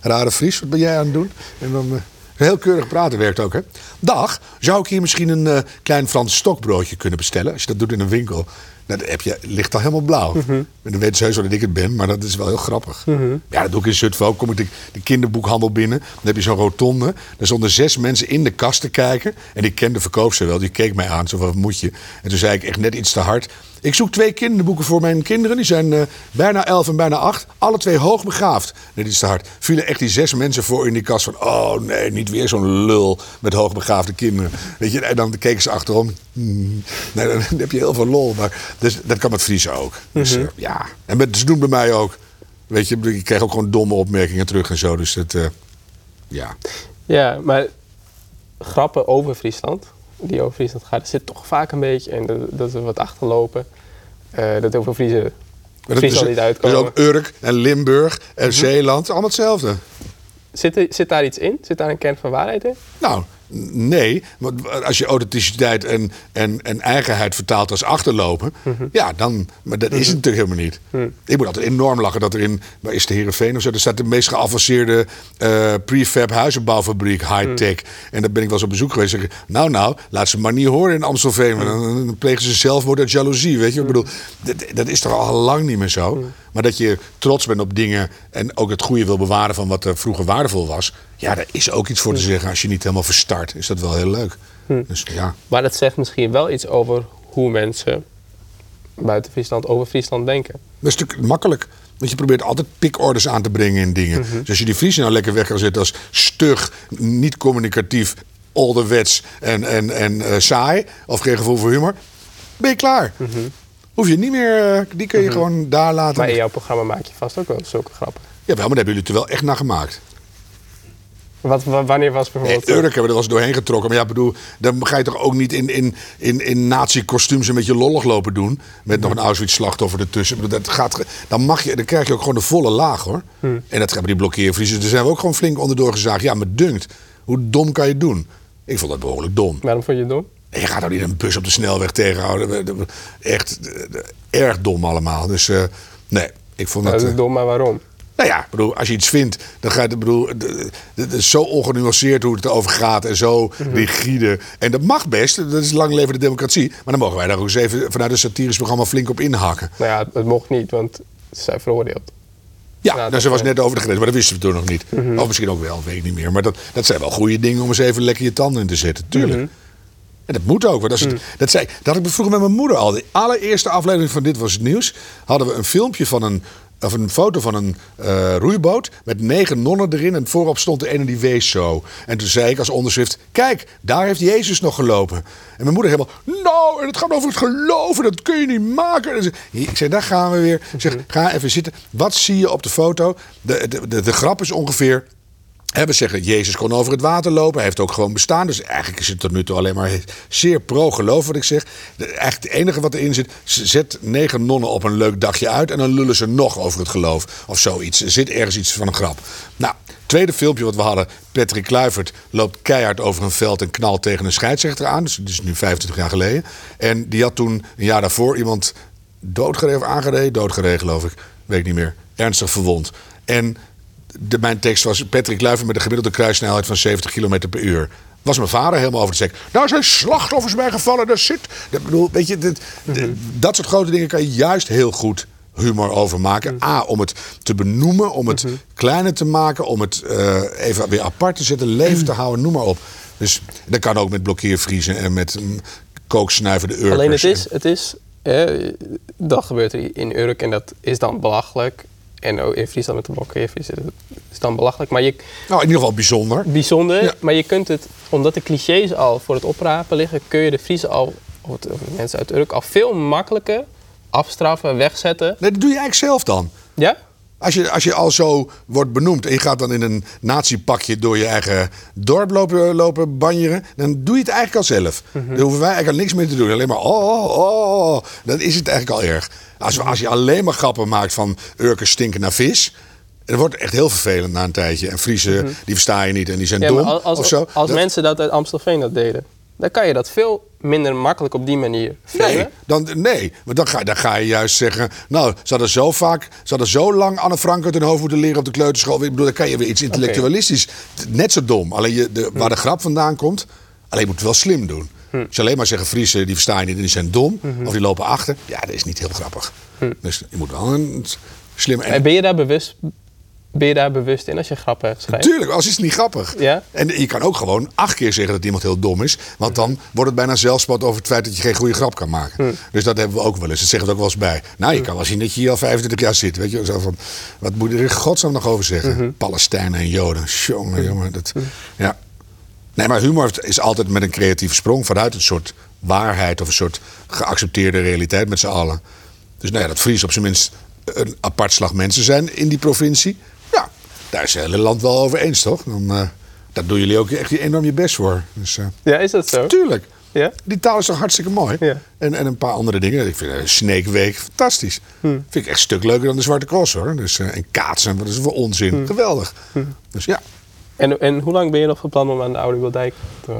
Rare Fries, wat ben jij aan het doen? En dan eh, heel keurig praten werkt ook, hè? Dag, zou ik hier misschien een eh, klein Frans stokbroodje kunnen bestellen? Als je dat doet in een winkel, nou, dan heb je, ligt al helemaal blauw. En dan weten ze heus wel dat ik het ben, maar dat is wel heel grappig. Ja, dat doe ik in Zutphen ook. Kom ik de, de kinderboekhandel binnen, dan heb je zo'n rotonde. Daar stonden zes mensen in de kast te kijken. En ik ken de verkoopster wel, die keek mij aan, zo van, wat moet je? En toen zei ik echt net iets te hard. Ik zoek twee kinderboeken voor mijn kinderen. Die zijn eh, bijna elf en bijna acht. Alle twee hoogbegaafd. Net iets te hard. Vielen echt die zes mensen voor in die kast van... oh nee, niet weer zo'n lul met hoogbegaafde kinderen. Weet je, en dan keken ze achterom. Hmm. Nee, dan heb je heel veel lol. Maar, dus dat kan met Friese ook. Dus eh, ja. En met, ze doen bij mij ook. Weet je, ik kreeg ook gewoon domme opmerkingen terug en zo. Dus dat, eh, ja.
Ja, maar grappen over Friesland, die over Friesland gaan, er zit toch vaak een beetje in dat, dat we wat achterlopen. Eh, dat over Friese,
Maar dat
Friesland
is,
niet uitkomen.
ook Urk en Limburg en Zeeland. Allemaal hetzelfde.
Zit, zit daar iets in? Zit daar een kern van waarheid in?
Nou, nee. Want als je authenticiteit en, en, en eigenheid vertaalt als achterlopen... ja, dan... Maar dat is het natuurlijk helemaal niet. Ik moet altijd enorm lachen dat er in... Waar is de Heerenveen of zo? Er staat de meest geavanceerde eh, prefab huizenbouwfabriek, high-tech. En daar ben ik wel eens op bezoek geweest. Zeg nou, nou, laat ze maar niet horen in Amstelveen. Dan, dan plegen ze zelfmoord uit jaloezie, weet je. Ik bedoel, dat, dat is toch al lang niet meer zo? Maar dat je trots bent op dingen en ook het goede wil bewaren van wat er vroeger waardevol was. Ja, daar is ook iets voor te zeggen. Als je niet helemaal verstart, is dat wel heel leuk. Dus ja,
Maar dat zegt misschien wel iets over hoe mensen buiten Friesland over Friesland denken.
dat is natuurlijk makkelijk. Want je probeert altijd pikorders aan te brengen in dingen. Dus als je die Friesen nou lekker weg kan zetten als stug, niet communicatief, ouderwets en, en, en eh, saai, of geen gevoel voor humor, ben je klaar. Hoef je niet meer, eh, die kun je gewoon daar laten.
Maar in jouw programma maak je vast ook wel zulke grappen.
Jawel, maar daar hebben jullie het er wel echt naar gemaakt.
Wat, wa- wanneer was
Nee,
bijvoorbeeld...
Urk hebben we er wel eens doorheen getrokken. Maar ja, bedoel, dan ga je toch ook niet in, in, in, in nazi-kostuums een beetje lollig lopen doen. Met nog een Auschwitz-slachtoffer ertussen. Dat gaat, dan, mag je, dan krijg je ook gewoon de volle laag hoor. En dat hebben die blokkeervriezen. Daar zijn we ook gewoon flink onderdoor gezaagd. Ja, maar dunkt. Hoe dom kan je het doen? Ik vond dat behoorlijk dom.
Waarom vond je het dom?
Je gaat nou niet een bus op de snelweg tegenhouden. Echt eh, erg dom allemaal. Dus eh, nee, ik vond
Nou,
dat...
dat is
eh,
dom, maar waarom?
Nou ja, bedoel, als je iets vindt, dan gaat het, bedoel, het is zo ongenuanceerd hoe het erover gaat en zo rigide. En dat mag best, dat is lang leven de democratie. Maar dan mogen wij daar ook eens even vanuit een satirisch programma flink op inhakken.
Nou ja, het mocht niet, want ze zijn veroordeeld.
Ja, nou,
dat
ze was net over de grens, maar dat wisten we toen nog niet. Of misschien ook wel, weet ik niet meer. Maar dat, dat zijn wel goede dingen om eens even lekker je tanden in te zetten, tuurlijk. En dat moet ook. Want als het, dat, zei, dat had ik vroeger met mijn moeder al. De allereerste aflevering van Dit Was Het Nieuws... hadden we een filmpje van een... Of een foto van een eh, roeiboot met negen nonnen erin. En voorop stond de ene die wees zo. En toen zei ik als onderschrift... Kijk, daar heeft Jezus nog gelopen. En mijn moeder helemaal... Nou, en het gaat over het geloven. Dat kun je niet maken. Ze- Ik zei, daar gaan we weer. Ik zeg, ga even zitten. Wat zie je op de foto? De, de, de, de grap is ongeveer... We zeggen, Jezus kon over het water lopen. Hij heeft ook gewoon bestaan. Dus eigenlijk is het tot nu toe alleen maar zeer pro-geloof wat ik zeg. De, eigenlijk het enige wat erin zit... zet negen nonnen op een leuk dagje uit... en dan lullen ze nog over het geloof of zoiets. Er zit ergens iets van een grap. Nou, tweede filmpje wat we hadden... Patrick Kluivert loopt keihard over een veld... en knalt tegen een scheidsrechter aan. Dus dat is nu 25 jaar geleden. En die had toen een jaar daarvoor iemand doodgereden of aangereden. Doodgereden, geloof ik. Weet ik niet meer. Ernstig verwond. En de, mijn tekst was Patrick Kluivert met een gemiddelde kruissnelheid van 70 km per uur. Was mijn vader helemaal over de sek. Nou zijn slachtoffers bijgevallen, daar zit. Dat, bedoel, weet je, dit, dit- dat soort grote dingen kan je juist heel goed humor over maken. A, om het te benoemen, om het kleiner te maken, om het eh, even weer apart te zetten, leven te houden, noem maar op. Dus dat kan ook met blokkeervriezen en met mm, kooksnuivende Urkers.
Alleen het is, het is hè, dat gebeurt er in Urk en dat is dan belachelijk. En ook in Friesland met de blokkeervriezen, dat is dan belachelijk. Maar je,
Nou, in ieder geval bijzonder.
bijzonder,
Ja.
maar je kunt het, omdat de clichés al voor het oprapen liggen, kun je de Friesen al, of, het- of de mensen uit Urk, al veel makkelijker afstraffen, wegzetten.
Nee, dat doe je eigenlijk zelf dan.
Ja?
Als je, als je al zo wordt benoemd en je gaat dan in een nazi-pakje door je eigen dorp lopen, lopen banjeren, dan doe je het eigenlijk al zelf.
Mhm.
Dan hoeven wij eigenlijk al niks meer te doen. Alleen maar oh, oh, oh, oh. Dan is het eigenlijk al erg. Als, we- als je alleen maar grappen maakt van Urkers stinken naar vis. Dan wordt het echt heel vervelend na een tijdje. En Friesen, die versta je niet en die zijn
Mhm. Ja,
dom
als,
of
als,
zo.
als
Dat-
mensen dat uit Amstelveen dat deden, dan kan je dat veel minder makkelijk op die manier
Nee,
framen.
dan, nee, maar dan ga, dan ga je juist zeggen... Nou, ze hadden zo vaak, ze hadden zo lang Anne Frank uit hun hoofd moeten leren op de kleuterschool. Ik bedoel, dan kan je weer iets intellectualistisch. Net zo dom. Alleen je, de, waar de grap vandaan komt, alleen je moet het wel slim doen. Als je alleen maar zeggen, Friesen, die verstaan je niet en die zijn dom. Of die lopen achter. Ja, dat is niet heel grappig. Dus je moet wel een slim...
En ben je daar bewust, ben je daar bewust in als je grappen schrijft?
Tuurlijk, als is het niet grappig.
Ja?
En je kan ook gewoon acht keer zeggen dat iemand heel dom is. Want dan wordt het bijna zelfspot over het feit dat je geen goede grap kan maken. Dus dat hebben we ook wel eens. Dat zeggen we ook wel eens bij. Nou, je kan wel zien dat je hier al 25 jaar zit. Weet je, zo van, wat moet je er in godsnaam nog over zeggen? Palestijnen en Joden. Jongen, jongen. Dat, ja. Nee, maar humor is altijd met een creatieve sprong vanuit een soort waarheid of een soort geaccepteerde realiteit met z'n allen. Dus nou ja, dat Fries op zijn minst een apart slag mensen zijn in die provincie. Daar is het hele land wel over eens, toch? Dan, eh, daar doen jullie ook echt enorm je best voor. Dus, eh,
Ja, is dat zo?
tuurlijk.
Ja?
Die taal is toch hartstikke mooi.
Ja.
En, en een paar andere dingen. Ik vind uh, Snake Week fantastisch. Vind ik echt een stuk leuker dan de Zwarte Cross hoor. Dus, eh, en kaatsen, wat is voor onzin. Geweldig. Dus ja.
En, en hoe lang ben je nog van plan om aan de Oude Wildijk te?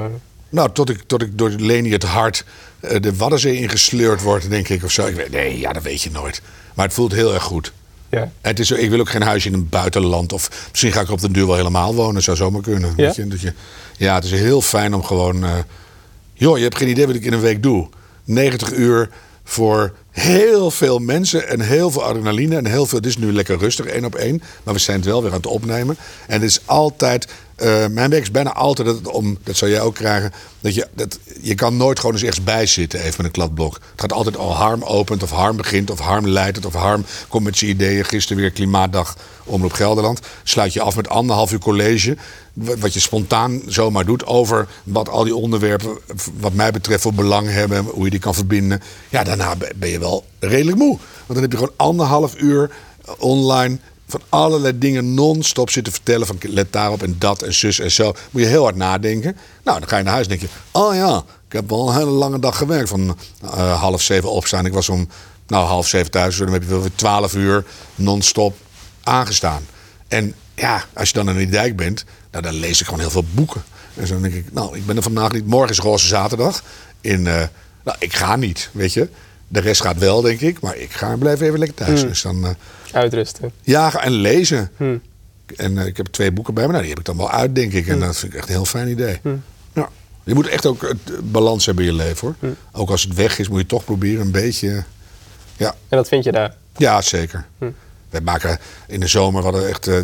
Nou, tot ik, tot ik door Leni het hart eh, de Waddenzee ingesleurd word, denk ik of zo. Ik weet, nee, ja, dat weet je nooit. Maar het voelt heel erg goed.
Ja.
Het is, ik wil ook geen huisje in een buitenland. Of misschien ga ik er op de duur wel helemaal wonen. Zou zomaar kunnen.
Ja?
Je, dat je, ja, het is heel fijn om gewoon... eh, joh, je hebt geen idee wat ik in een week doe. 90 uur voor heel veel mensen en heel veel adrenaline. En heel veel, het is nu lekker rustig, één op één. Maar we zijn het wel weer aan het opnemen. En het is altijd... eh, mijn werk is bijna altijd dat, het om, dat zou jij ook krijgen, dat je, dat, je kan nooit gewoon eens ergens bij zitten, even met een kladblok. Het gaat altijd al harm opent, of harm begint, of harm leidt het, of harm komt met zijn ideeën. Gisteren weer klimaatdag Omroep Gelderland. Sluit je af met anderhalf uur college, wa- wat je spontaan zomaar doet over wat al die onderwerpen, wat mij betreft, voor belang hebben, hoe je die kan verbinden. Ja, daarna be- ben je wel redelijk moe. Want dan heb je gewoon anderhalf uur online van allerlei dingen non-stop zitten vertellen. Van let daarop en dat en zus en zo. Moet je heel hard nadenken. Nou, dan ga je naar huis en denk je... Oh ja, ik heb wel een hele lange dag gewerkt. Van eh, half zeven opstaan. Ik was om nou, half zeven thuis. Dus dan heb je wel weer twaalf uur non-stop aangestaan. En ja, als je dan aan die dijk bent... Nou, dan lees ik gewoon heel veel boeken. En zo dan denk ik... Nou, ik ben er vandaag niet. Morgen is Roze Zaterdag. In, eh, nou, ik ga niet, weet je. De rest gaat wel, denk ik. Maar ik ga blijf even lekker thuis.
Hmm.
Dus dan, eh,
Uitrusten.
ja, en lezen.
Hmm.
En eh, ik heb twee boeken bij me. Nou, die heb ik dan wel uit, denk ik. En dat vind ik echt een heel fijn idee. Ja. Je moet echt ook het, eh, balans hebben in je leven, hoor. Ook als het weg is, moet je toch proberen een beetje... Ja,
En dat vind je daar.
ja zeker. Wij maken in de zomer, we hadden echt eh,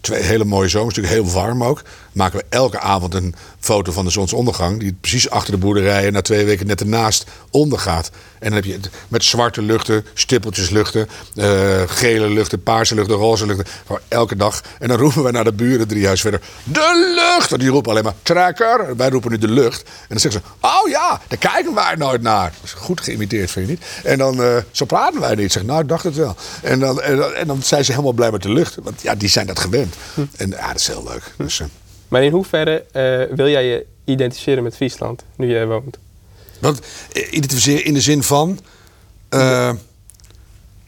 twee hele mooie zomers, natuurlijk heel warm ook. Maken we elke avond een foto van de zonsondergang, die precies achter de boerderijen na twee weken net ernaast ondergaat. En dan heb je het met zwarte luchten, stippeltjes luchten, eh, gele luchten, paarse luchten, roze luchten. Elke dag. En dan roepen we naar de buren drie huis verder: De lucht! Die roepen alleen maar trekker. Wij roepen nu de lucht. En dan zeggen ze: Oh ja, daar kijken wij nooit naar. Dat is goed geïmiteerd, vind je niet? En dan, eh, zo praten wij niet. Zeg, nou, ik dacht het wel. En dan, en, dan, en dan zijn ze helemaal blij met de lucht. Want ja, die zijn dat gewend. En ja, dat is heel leuk. Dus, eh,
Maar in hoeverre eh, wil jij je identificeren met Friesland, nu er woont?
Want eh, identificeren in de zin van. eh,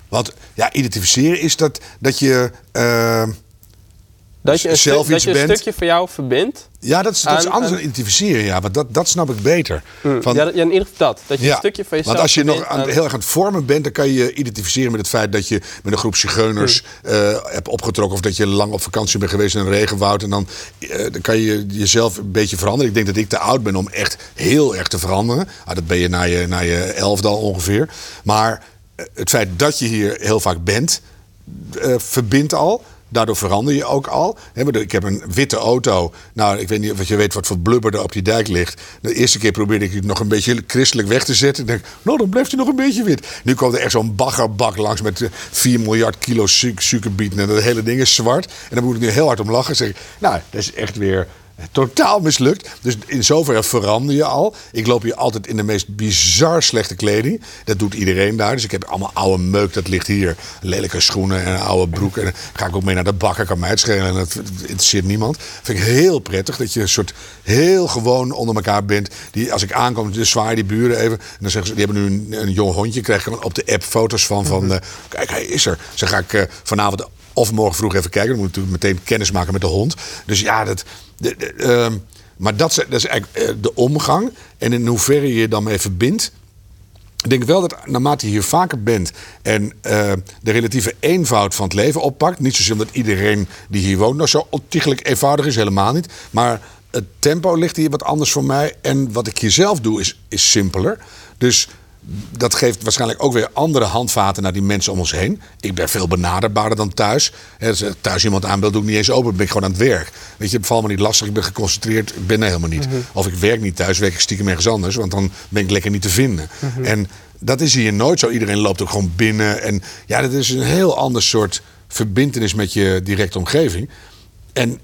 want ja, identificeren is dat, dat je.
Dat je een,
Zelf
stuk- dat
iets
je een
bent.
stukje van jou verbindt.
ja, dat is, dat is anders
aan-
dan identificeren. Ja, want dat, dat snap ik beter.
Mm,
Van-
ja, in ieder geval dat. Dat je een stukje van jezelf
Want als je nog aan, heel erg aan het vormen bent, dan kan je je identificeren met het feit dat je met een groep zigeuners
Hmm.
eh, hebt opgetrokken. Of dat je lang op vakantie bent geweest in een regenwoud. En dan, eh, dan kan je jezelf een beetje veranderen. Ik denk dat ik te oud ben om echt heel erg te veranderen. Ah, dat ben je na je, na je elfde al ongeveer. Maar eh, het feit dat je hier heel vaak bent, verbindt al. Daardoor verander je ook al. Ik heb een witte auto. Nou, ik weet niet of je weet wat voor blubber er op die dijk ligt. De eerste keer probeerde ik het nog een beetje christelijk weg te zetten. Ik denk, nou, dan blijft hij nog een beetje wit. Nu komt er echt zo'n baggerbak langs met eh, 4 miljard kilo su suikerbieten. En dat hele ding is zwart. En dan moet ik nu heel hard om lachen. Zeg ik, nou, dat is echt weer totaal mislukt. Dus in zoverre verander je al. Ik loop hier altijd in de meest bizar slechte kleding. Dat doet iedereen daar. Dus ik heb allemaal oude meuk, dat ligt hier. Lelijke schoenen en een oude broek. En dan ga ik ook mee naar de bakker, kan mij het schelen. En dat interesseert niemand. Vind ik heel prettig dat je een soort heel gewoon onder elkaar bent. Die, als ik aankom, dan zwaaien die buren even. En dan zeggen ze, die hebben nu een, een jong hondje. Krijg ik op de app foto's van. van eh, kijk, hij is er. Dus dan ga ik eh, vanavond of morgen vroeg even kijken. Dan moet ik natuurlijk meteen kennis maken met de hond. Dus ja, dat... de- ehm, maar dat dat is eigenlijk eh, de omgang. En in hoeverre je je dan mee verbindt. Ik denk wel dat naarmate je hier vaker bent en eh, de relatieve eenvoud van het leven oppakt. Niet zozeer omdat iedereen die hier woont nou zo ontiegelijk eenvoudig is, helemaal niet. Maar het tempo ligt hier wat anders voor mij. En wat ik hier zelf doe is, is simpeler. Dus dat geeft waarschijnlijk ook weer andere handvaten naar die mensen om ons heen. Ik ben veel benaderbaarder dan thuis. Als er thuis iemand aanbelt, doe ik niet eens open. ben ik gewoon aan het werk. Weet je, valt me niet lastig. Ik ben geconcentreerd. Ik ben er helemaal niet. Of ik werk niet thuis, werk ik stiekem ergens anders. Want dan ben ik lekker niet te vinden. En dat is hier nooit zo. Iedereen loopt ook gewoon binnen. En ja, dat is een heel ander soort verbindenis met je directe omgeving. En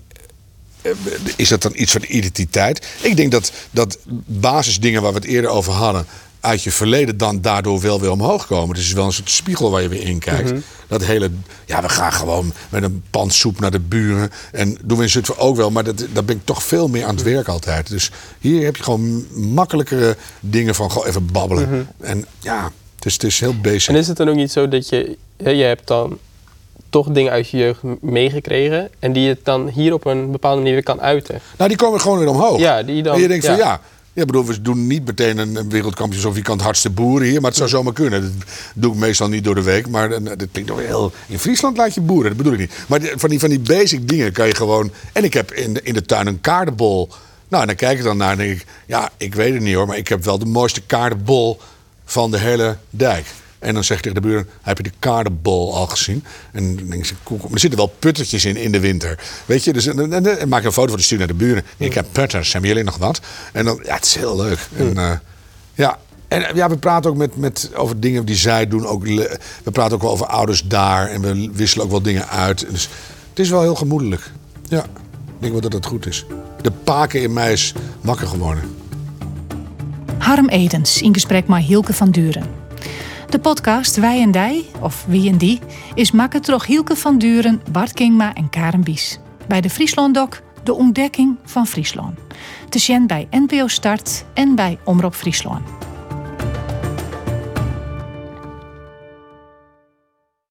eh, is dat dan iets van identiteit? Ik denk dat, dat basisdingen waar we het eerder over hadden... uit je verleden dan daardoor wel weer omhoog komen. Het is wel een soort spiegel waar je weer in kijkt. Dat hele... Ja, we gaan gewoon met een pan soep naar de buren. En doen we in Zutphen ook wel. Maar dat, daar ben ik toch veel meer aan het werk altijd. Dus hier heb je gewoon makkelijkere dingen van gewoon even babbelen. En ja, het is, het is heel basic.
En is het dan ook niet zo dat je, je hebt dan toch dingen uit je jeugd meegekregen en die je dan hier op een bepaalde manier weer kan uiten?
Nou, die komen gewoon weer omhoog.
Ja, die dan-
en je denkt van
ja.
Ja. Bedoel, we doen niet meteen een, wereldkampioen of wie kan het hardste boeren hier. Maar het zou zomaar kunnen. Dat doe ik meestal niet door de week. Maar eh, dat klinkt toch heel... In Friesland laat je boeren, dat bedoel ik niet. Maar van die, van die basic dingen kan je gewoon... En ik heb in de, in de tuin een kaartenbol. Nou, en dan kijk ik dan naar en denk ik... Ja, ik weet het niet hoor, maar ik heb wel de mooiste kaartenbol van de hele dijk. En dan zeg ik tegen de buren, heb je de kaardenbol al gezien? En dan denk maar er zitten wel puttertjes in in de winter. Weet je, dus en, en, en- en maak een foto van de stuur naar de buren. Ik heb putters, hebben jullie nog wat? En dan, ja, het is heel leuk. En, eh, ja, en ja, we praten ook met, met, over dingen die zij doen. Ook, we praten ook wel over ouders daar. En we wisselen ook wel dingen uit. Dus het is wel heel gemoedelijk. Ja, ik denk wel dat het goed is. De paken in mij is wakker geworden.
Harm Edens in gesprek met Hielke van Duren. De podcast Wij en Dij, of Wie en Die, is maken door Hielke van Duren, Bart Kingma en Karen Bies. Bij de Friesland Doc, de ontdekking van Friesland. Te zien bij NPO Start en bij Omroep Friesland.